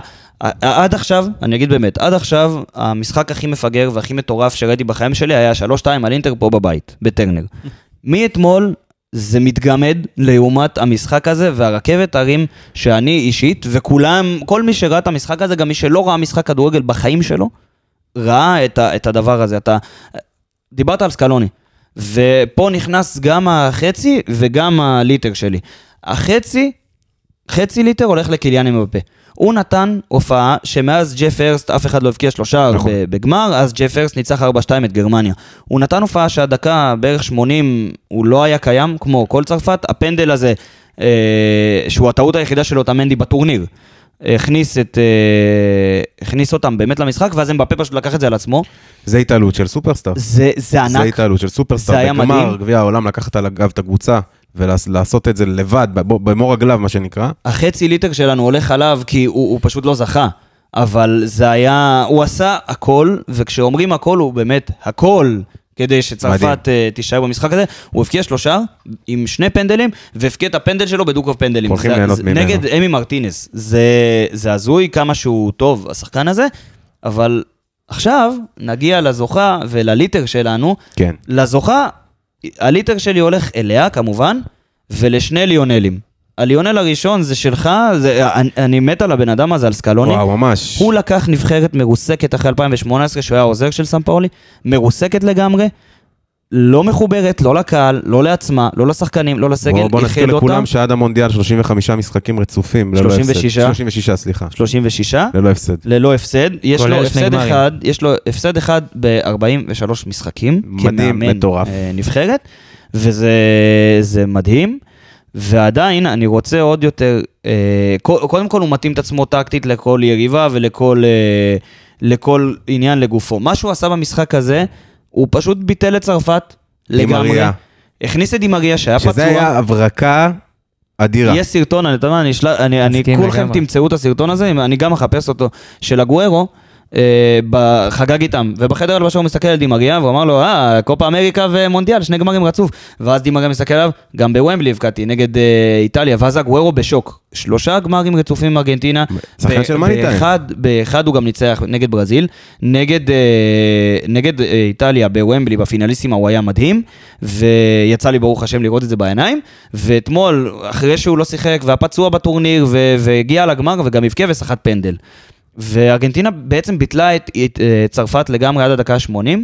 עד עכשיו, אני אגיד באמת, עד עכשיו, המשחק הכי מפגר והכי מטורף שראיתי בחיים שלי היה 3-2 על אינטר פה בבית, בטרנר. מאתמול, זה מתגמד לעומת המשחק הזה והרכבת הרים שאני אישית, וכולם, כל מי שראה את המשחק הזה, גם מי שלא ראה משחק כדורגל בחיים שלו, ראה את, ה, את הדבר הזה. אתה, דיברת על סקלוני, ופה נכנס גם החצי וגם הליטר שלי. החצי, חצי ליטר הולך לקיליאן אמבפה. הוא נתן הופעה שמאז ג'ף הרסט אף אחד לא הבקיע שלושה נכון. בגמר, אז ג'ף הרסט ניצח 4-2 את גרמניה. הוא נתן הופעה שהדקה בערך 80 הוא לא היה קיים, כמו כל צרפת. הפנדל הזה, אה, שהוא הטעות היחידה של אוטמנדי בטורניר, הכניס, את, אה, הכניס אותם באמת למשחק, ואז אמבפה פשוט לקח את זה על עצמו. זה התעלות של סופרסטאר. זה, זה זה ענק. התעלות של סופרסטאר. זה היה בגמר מדהים. גביע העולם, לקחת על הגב את הקבוצה ולעשות את זה לבד, ב- במו רגליו, מה שנקרא. החצי ליטר שלנו הולך עליו כי הוא, הוא פשוט לא זכה. אבל זה היה, הוא עשה הכל, וכשאומרים הכל הוא באמת הכל כדי שצרפת uh, תישאר במשחק הזה. הוא הבקיע שלושה עם שני פנדלים, והבקיע את הפנדל שלו בדו-קרב פנדלים. הולכים ליהנות ממנו. נגד אמי מרטינס. זה, זה הזוי כמה שהוא טוב, השחקן הזה, אבל עכשיו נגיע לזוכה ולליטר שלנו. כן. לזוכה, הליטר שלי הולך אליה כמובן, ולשני ליונלים. הליונל הראשון זה שלך, זה, אני, אני מת על הבן אדם הזה, על סקלוני. וואו, ממש. הוא לקח נבחרת מרוסקת אחרי 2018, שהוא היה העוזר של סם פאולי, מרוסקת לגמרי, לא מחוברת, לא לקהל, לא לעצמה, לא לשחקנים, לא לסגל, בוא, בוא נזכיר איחד לכולם אותם, שעד המונדיאל 35 משחקים רצופים, ללא הפסד. 36. 36, סליחה. 36, ללא הפסד. ללא הפסד. יש לו הפסד גמרים. אחד, יש לו הפסד אחד ב-43 משחקים. מדהים, כמאמן, מטורף. אה, נבחרת, וזה זה מדהים. ועדיין, אני רוצה עוד יותר, אה, קו- קודם כל הוא מתאים את עצמו טקטית לכל יריבה ולכל אה, לכל עניין לגופו. מה שהוא עשה במשחק הזה, הוא פשוט ביטל את צרפת לגמרי. הכניס את דימריה שהיה פצוע. שזה היה הברקה אדירה. יש סרטון, אני, אתה יודע מה, אני אני, אני כולכם. תמצאו את הסרטון הזה, אני גם מחפש אותו, של הגוארו, חגג איתם, ובחדר הלבשה הוא מסתכל על דימריה, והוא אמר לו, אה, קופה אמריקה ומונדיאל, שני גמרים רצוף. ואז דימריה מסתכל עליו, גם בוומבלי הבקעתי, נגד אה, איטליה, ואז הגוארו בשוק. שלושה גמרים רצופים עם ארגנטינה. שחקן של מאני טיים. באחד, הוא גם ניצח נגד ברזיל, נגד, אה, נגד אה, איטליה בוומבלי בפינליסימה הוא היה מדהים, ויצא לי ברוך השם לראות את זה בעיניים, ואתמול, אחרי שהוא לא שיחק והיה פצוע בטורניר, והגיע לגמר וגם הבקיע וסחט פנדל. וארגנטינה בעצם ביטלה את, את אה, צרפת לגמרי עד הדקה ה-80,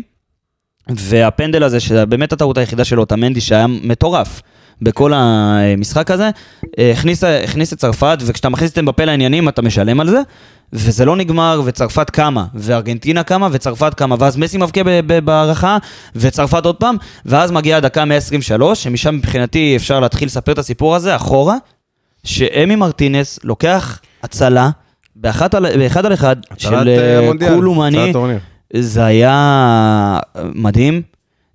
והפנדל הזה, שזה באמת הטעות היחידה של אוטמנדי, שהיה מטורף בכל המשחק הזה, אה, הכניס, הכניס את צרפת, וכשאתה מכניס את אמבפה לעניינים, אתה משלם על זה, וזה לא נגמר, וצרפת קמה, וארגנטינה קמה, וצרפת קמה, ואז מסי מבקיע בהערכה, וצרפת עוד פעם, ואז מגיעה הדקה 123, שמשם מבחינתי אפשר להתחיל לספר את הסיפור הזה, אחורה, שאמי מרטינס לוקח הצלה, באחד על אחד, של אה, אה, קולומני, הצלת טורניר. זה היה מדהים,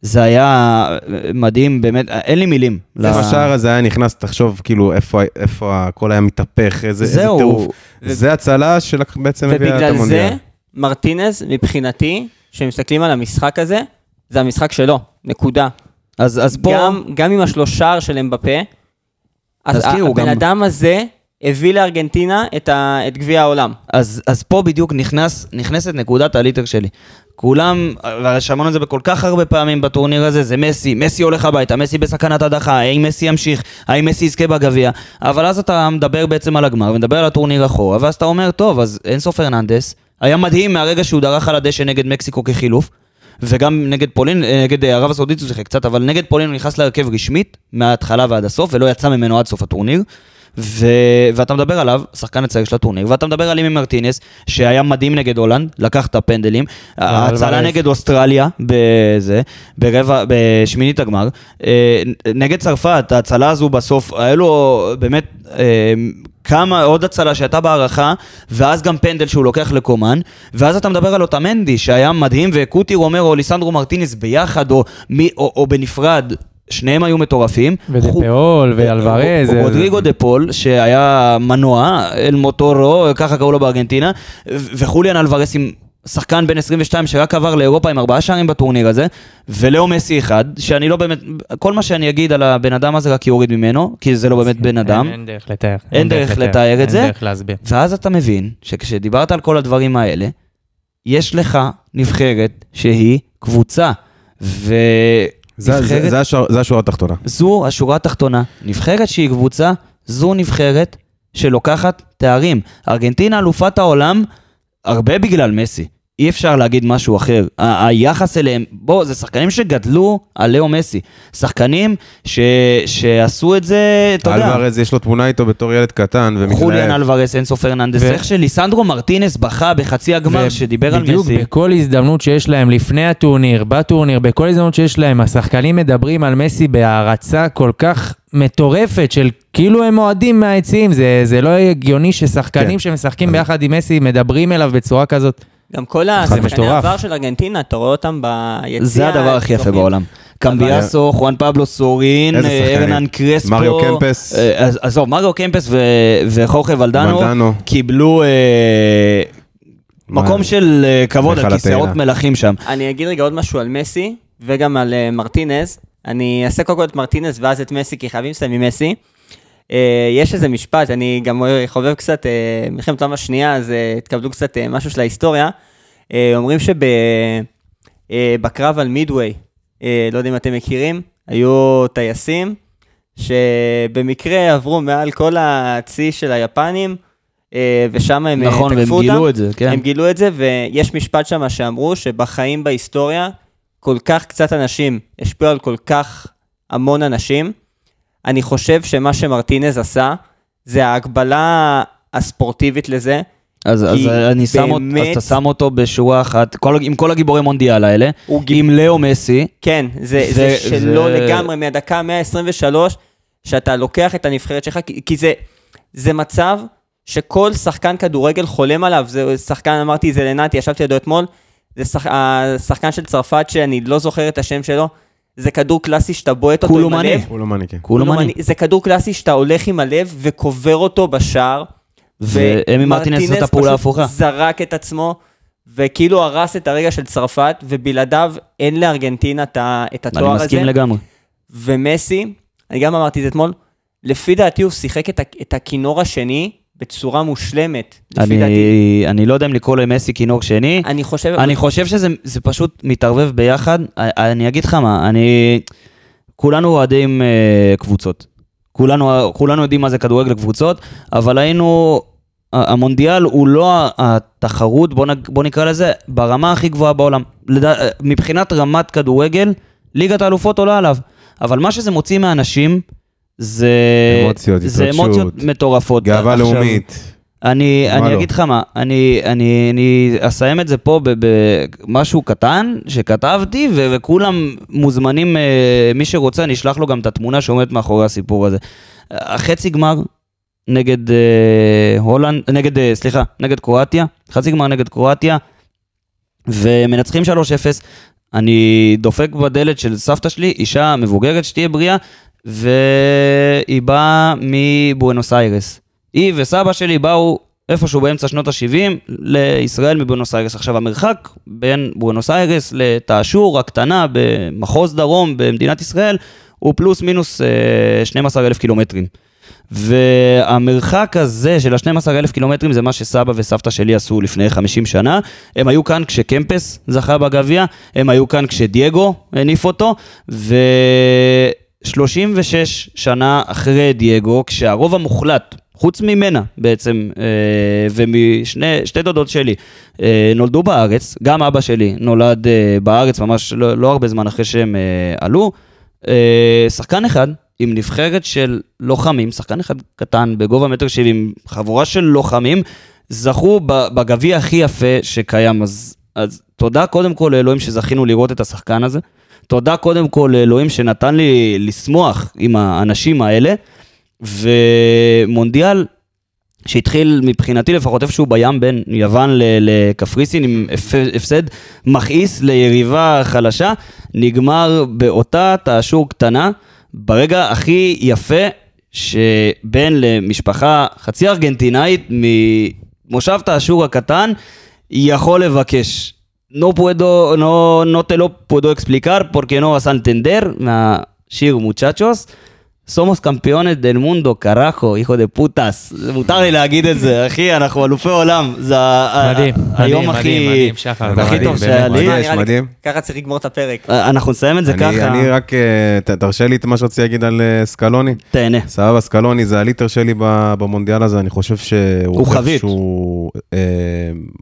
זה היה מדהים, באמת, אין לי מילים. אם השער הזה היה נכנס, תחשוב כאילו איפה, איפה הכל היה מתהפך, איזה, איזה. טירוף. זה הצלה שבעצם הביאה את ובגלל המונדיאל. זה, מרטינז, מבחינתי, כשמסתכלים על המשחק הזה, זה המשחק שלו, נקודה. אז, אז פה, גם, גם עם השלושר של אמבפה, אז הבן גם- אדם הזה הביא לארגנטינה את, ה, את גביע העולם. אז, אז פה בדיוק נכנס, נכנסת נקודת הליטר שלי. כולם, שמענו את זה בכל כך הרבה פעמים בטורניר הזה, זה מסי, מסי הולך הביתה, מסי בסכנת הדחה, האם מסי ימשיך, האם מסי יזכה בגביע, אבל אז אתה מדבר בעצם על הגמר, ומדבר על הטורניר אחורה, ואז אתה אומר, טוב, אז אינסו פרננדס, היה מדהים מהרגע שהוא דרך על הדשא נגד מקסיקו כחילוף, וגם נגד פולין, אה, נגד אה, ערב הסעודית הוא שיחק קצת, אבל נגד פולין הוא נכנס להרכב רשמית, מההתחלה ועד הסוף, ולא יצא ממנו עד סוף הטורניר. ו... ואתה מדבר עליו, שחקן הצעיר של הטורניר, ואתה מדבר על אימי מרטינס, שהיה מדהים נגד הולנד, לקח את הפנדלים, ההצלה אלוורז. נגד אוסטרליה, בזה, ברבע, בשמינית הגמר, אה, נגד צרפת, ההצלה הזו בסוף, היה לו באמת אה, כמה, עוד הצלה שהייתה בהערכה, ואז גם פנדל שהוא לוקח לקומן, ואז אתה מדבר על אוטמנדי, שהיה מדהים, וקוטי רומרו או ליסנדרו מרטינס ביחד, או, מי, או, או בנפרד. שניהם היו מטורפים. חו- ודה פול ואלוורז. זה- רודריגו דה פול, שהיה מנוע, אל מוטורו, ככה קראו לו בארגנטינה, ו- וחוליאן אלוורס עם שחקן בן 22 שרק עבר לאירופה עם ארבעה שערים בטורניר הזה, ולאו מסי אחד, שאני לא באמת, כל מה שאני אגיד על הבן אדם הזה רק יוריד ממנו, כי זה לא באמת בן אדם. אין אין דרך לתאר. אין דרך לתאר את זה. אין דרך להסביר. ואז אתה מבין שכשדיברת על כל הדברים האלה, יש לך נבחרת שהיא קבוצה. זה- זה- נבחרת- זה השורה- זה השורה התחתונה. זו השורה התחתונה. נבחרת שהיא קבוצה, זו נבחרת שלוקחת תארים. ארגנטינה אלופת העולם, הרבה בגלל מסי. אי אפשר להגיד משהו אחר. ה- היחס אליהם, בוא, זה שחקנים שגדלו על לאו מסי. שחקנים ש... שעשו את זה, אתה יודע. אלוורז יש לו תמונה איתו בתור ילד קטן חוליאן ומתלהב. אלוורס, אינסו פרננדס, ו- איך שליסנדרו מרטינס בכה בחצי הגמר שדיבר על בדיוק מסי. בכל הזדמנות שיש להם לפני הטורניר, בטורניר, בכל הזדמנות שיש להם, השחקנים מדברים על מסי בהערצה כל כך מטורפת של כאילו הם אוהדים מהיציעים, זה, זה לא הגיוני ששחקנים כן. שמשחקים ביחד עם מסי מדברים אליו בצורה כזאת. גם כל השחקני. העבר של ארגנטינה, אתה רואה אותם ביציע. זה הדבר הכי יפה. בעולם. קמביאסו, חואן פבלו סורין? ארנן קרספו. מריו קמפס. אה, עזוב, מריו קמפס וחוכב ולדנו ולדנו. קיבלו אה, מקום? של אה, כבוד על כיסאות. מלכים שם. אני אגיד רגע עוד משהו על מסי, וגם על מרטינז. אני אעשה קודם כל את מרטינז ואז את מסי, כי חייבים לסיים עם מסי. Uh, יש איזה משפט, אני גם חובב קצת uh, מלחמת העולם השנייה, אז uh, תקבלו קצת משהו של ההיסטוריה. אומרים שבקרב על מידווי, לא יודע אם אתם מכירים, היו טייסים שבמקרה עברו מעל כל הצי של היפנים, ושם הם נכון, והם תקפו אותם. גילו את זה, כן. הם גילו את זה, ויש משפט שם שאמרו שבחיים בהיסטוריה, כל כך קצת אנשים השפיעו על כל כך המון אנשים. אני חושב שמה שמרטינז עשה, זה ההגבלה הספורטיבית לזה. אז, אז אני שם אותו, באמת- אז אתה שם אותו בשורה אחת, כל, עם כל הגיבורי מונדיאל האלה, הוא גיב- עם לאו מסי, כן, זה, זה- זה, שלא זה- לגמרי מהדקה 123, שאתה לוקח את הנבחרת שלך, כי, כי זה, זה מצב שכל שחקן כדורגל חולם עליו. זה שחקן, אמרתי זה לנתי, ישבתי לידו אתמול, זה שח, השחקן של צרפת שאני לא זוכר את השם שלו, זה כדור קלאסי שאתה בועט אותו עם קולומני. הלב. כולו לא, מני. אני- זה כדור קלאסי שאתה הולך עם הלב וקובר אותו בשער. ואמי מרטינס עשו את ומרטינז הפעולה פשוט ההפוכה. זרק את עצמו, וכאילו הרס את הרגע של צרפת, ובלעדיו אין לארגנטינה את אני התואר הזה. מסכים לגמרי. ומסי, אני גם אמרתי את זה אתמול, לפי דעתי הוא שיחק את הכינור השני בצורה מושלמת. לפי דעתי. אני, לא יודע אם לקרוא למסי כינור שני, אני חושב... אני חושב שזה זה פשוט מתערבב ביחד. אני אגיד לך מה, אני... כולנו אוהדים אה, קבוצות. כולנו, כולנו יודעים מה זה כדורגל קבוצות, אבל היינו... המונדיאל הוא לא התחרות, בוא, נ- בוא נקרא לזה, ברמה הכי גבוהה בעולם. לדע, מבחינת רמת כדורגל, ליגת האלופות עולה עליו. אבל מה שזה מוציא מאנשים, זה... אמוציות, זה אמוציות מטורפות. גאווה עכשיו, לאומית. אני, אני לא? אגיד לך מה, אני, אני, אני אסיים את זה פה במשהו קטן שכתבתי, ו- וכולם מוזמנים, אה, מי שרוצה, אני אשלח לו גם את התמונה שעומדת מאחורי הסיפור הזה. החצי גמר נגד אה, הולנד, נגד, אה, סליחה, נגד קרואטיה, חצי גמר נגד קרואטיה, ומנצחים 3-0. אני דופק בדלת של סבתא שלי, אישה מבוגרת שתהיה בריאה, והיא באה מבואנוס איירס. היא וסבא שלי באו איפשהו באמצע שנות ה-70 לישראל מבואנוס איירס. עכשיו, המרחק בין בואנוס איירס לתאשור הקטנה במחוז דרום במדינת ישראל הוא פלוס מינוס אה, 12,000 קילומטרים. והמרחק הזה של ה-12,000 קילומטרים זה מה שסבא וסבתא שלי עשו לפני 50 שנה. הם היו כאן כשקמפס זכה בגביע, הם היו כאן כשדייגו הניף אותו, ו-36 שנה אחרי דייגו, כשהרוב המוחלט, חוץ ממנה בעצם, אה, ומשתי דודות שלי, אה, נולדו בארץ, גם אבא שלי נולד אה, בארץ ממש לא, לא הרבה זמן אחרי שהם עלו. שחקן אחד עם נבחרת של לוחמים, שחקן אחד קטן בגובה מטר שבעים, חבורה של לוחמים, זכו בגביע הכי יפה שקיים. אז, אז תודה קודם כל לאלוהים שזכינו לראות את השחקן הזה. תודה קודם כל לאלוהים שנתן לי לשמוח עם האנשים האלה. ומונדיאל שהתחיל מבחינתי לפחות איפשהו בים בין יוון לקפריסין עם הפ- הפסד מכעיס ליריבה חלשה, נגמר באותה תאשור קטנה, ברגע הכי יפה שבן למשפחה חצי ארגנטינאית ממושב תאשור הקטן יכול לבקש. no puedo, no, no te lo puedo explicar porque no vas a entender. Me llego, muchachos. סומוס קמפיונת דל מונדו, קראקו, היכו דה פוטס. מותר לי להגיד את זה, אחי, אנחנו אלופי עולם. זה מדהים, היום הכי... מדהים, מדהים, שחר, הכי טוב שהיה. לי. מדהים. ככה צריך לגמור את הפרק. אנחנו נסיים את זה ככה. אני רק, תרשה לי את מה שרציתי להגיד על סקלוני. תהנה. סבבה, סקלוני זה הליטר שלי במונדיאל הזה, אני חושב שהוא הוא חבית.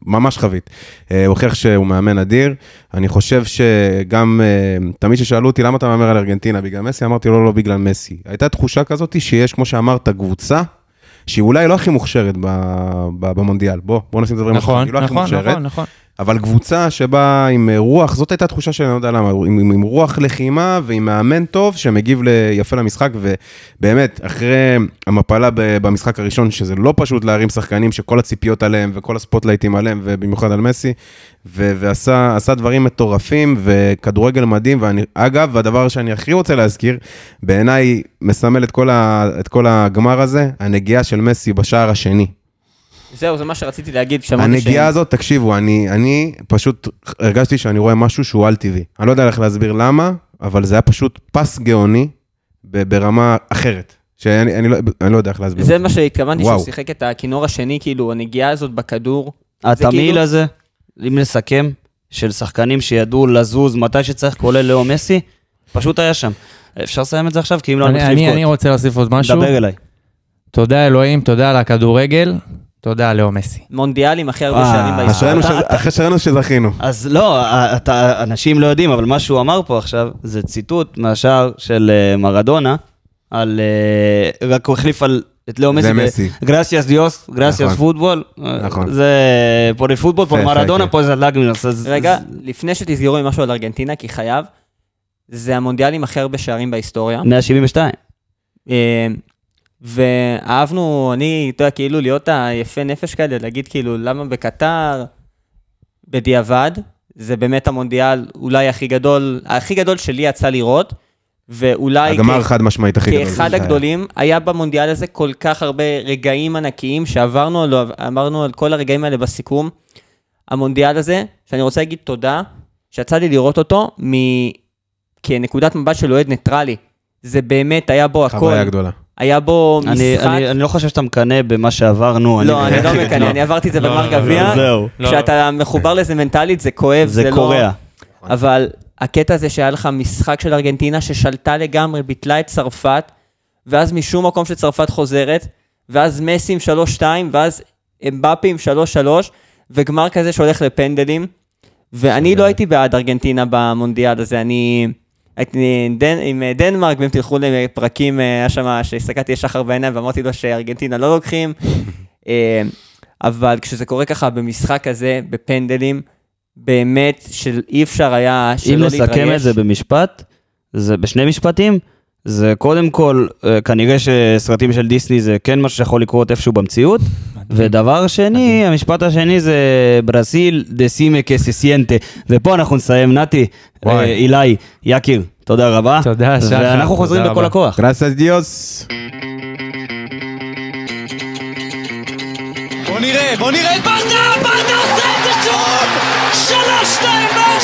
ממש חבית. הוא הוכיח שהוא מאמן אדיר. אני חושב שגם, אה, תמיד כששאלו אותי למה אתה מהמר על ארגנטינה, בגלל מסי? אמרתי לו לא בגלל מסי. הייתה תחושה כזאת שיש, כמו שאמרת, קבוצה. שהיא אולי לא הכי מוכשרת במונדיאל, בוא, בוא נשים את הדברים, נכון, לא הכי נכון, מוכשרת. נכון, נכון. אבל קבוצה שבאה עם אה, רוח, זאת הייתה תחושה שאני לא יודע למה, עם, עם, עם רוח לחימה ועם מאמן טוב שמגיב יפה למשחק, ובאמת, אחרי המפלה במשחק הראשון, שזה לא פשוט להרים שחקנים שכל הציפיות עליהם וכל הספוטלייטים עליהם, ובמיוחד על מסי, ו- ועשה עשה דברים מטורפים וכדורגל מדהים, ואני, אגב, והדבר שאני הכי רוצה להזכיר, בעיניי מסמל את כל, ה, את כל הגמר הזה, הנגיעה של מסי בשער השני. זהו, זה מה שרציתי להגיד. כשאמרתי הנגיעה הזאת, תקשיבו, אני, אני פשוט הרגשתי שאני רואה משהו שהוא על-טבעי. אני לא יודע איך להסביר למה, אבל זה היה פשוט פס גאוני ברמה אחרת. שאני אני לא, אני לא יודע איך להסביר. זה מה שהתכוונתי שהוא. שיחק את הכינור השני, כאילו, הנגיעה הזאת בכדור. התמהיל כאילו- הזה, אם נסכם, של שחקנים שידעו לזוז מתי שצריך, כולל לאו מסי, פשוט היה שם. אפשר לסיים את זה עכשיו? כי אם לא, אני אני- מתחיל אני אני לבכות. רוצה להוסיף עוד משהו. דבר אליי. תודה אלוהים, תודה על הכדורגל, תודה לאו מסי. מונדיאלים הכי הרבה אה, שערים בהיסטוריה. אחרי שראינו שזכינו. אז לא, אתה, אנשים לא יודעים, אבל מה שהוא אמר פה עכשיו, זה ציטוט מהשער של אה, מרדונה, על... אה, רק הוא החליף על... את לאו מסי. זה מסי. גרסיאס דיוס, גרסיאס נכון. פוטבול. נכון. זה פה לפוטבול, פה יפה, יפה, מרדונה. פה זה לגמינוס. רגע, לפני שתסגרו עם משהו על ארגנטינה, כי חייב, זה המונדיאלים הכי הרבה שערים בהיסטוריה. 172. אה, ואהבנו, אני, אתה יודע, כאילו להיות היפה נפש כאלה, להגיד כאילו, למה בקטר, בדיעבד, זה באמת המונדיאל אולי הכי גדול, הכי גדול שלי יצא לראות, ואולי... הגמר כ- חד משמעית הכי גדול. כאחד. הגדולים, היה במונדיאל הזה כל כך הרבה רגעים ענקיים שעברנו עליו, אמרנו על כל הרגעים האלה בסיכום. המונדיאל הזה, שאני רוצה להגיד תודה, שיצא לי לראות אותו מ... כנקודת מבט של אוהד ניטרלי. זה באמת, היה בו הכל, חוויה גדולה. היה בו אני, משחק. אני, אני לא חושב שאתה מקנא במה שעברנו. לא, אני לא מקנא, אני עברתי את זה בגמר גביע. זהו. כשאתה מחובר לזה מנטלית, זה כואב, זה זה לא... קורע. אבל הקטע הזה שהיה לך משחק של ארגנטינה ששלטה לגמרי, ביטלה את צרפת, ואז משום מקום שצרפת חוזרת, ואז מסי עם 3-2, ואז אמבפי עם 3-3, וגמר כזה שהולך לפנדלים. ואני לא הייתי בעד ארגנטינה במונדיאל הזה, אני... דנ... עם דנמרק, ואם תלכו לפרקים, אה, היה שם, שהסתכלתי לשחר בעיניים ואמרתי לו שארגנטינה לא לוקחים. אה, אבל כשזה קורה ככה במשחק הזה, בפנדלים, באמת שאי אפשר היה אם שלא להתרגש. נסכם את זה במשפט, זה בשני משפטים, זה קודם כל, אה, כנראה שסרטים של דיסני זה כן משהו שיכול לקרות איפשהו במציאות, ודבר שני, המשפט השני זה ברסיל דה סימה קסיסיינטה, ופה אנחנו נסיים, נתי. אה, אילי, יקיר, תודה רבה, תודה, שחר, ואנחנו חוזרים בכל. הכוח. גרסס דיוס. בוא נראה, בוא נראה את ברדה, ברדה עושה את זה שוב! שלוש, שתיים, באר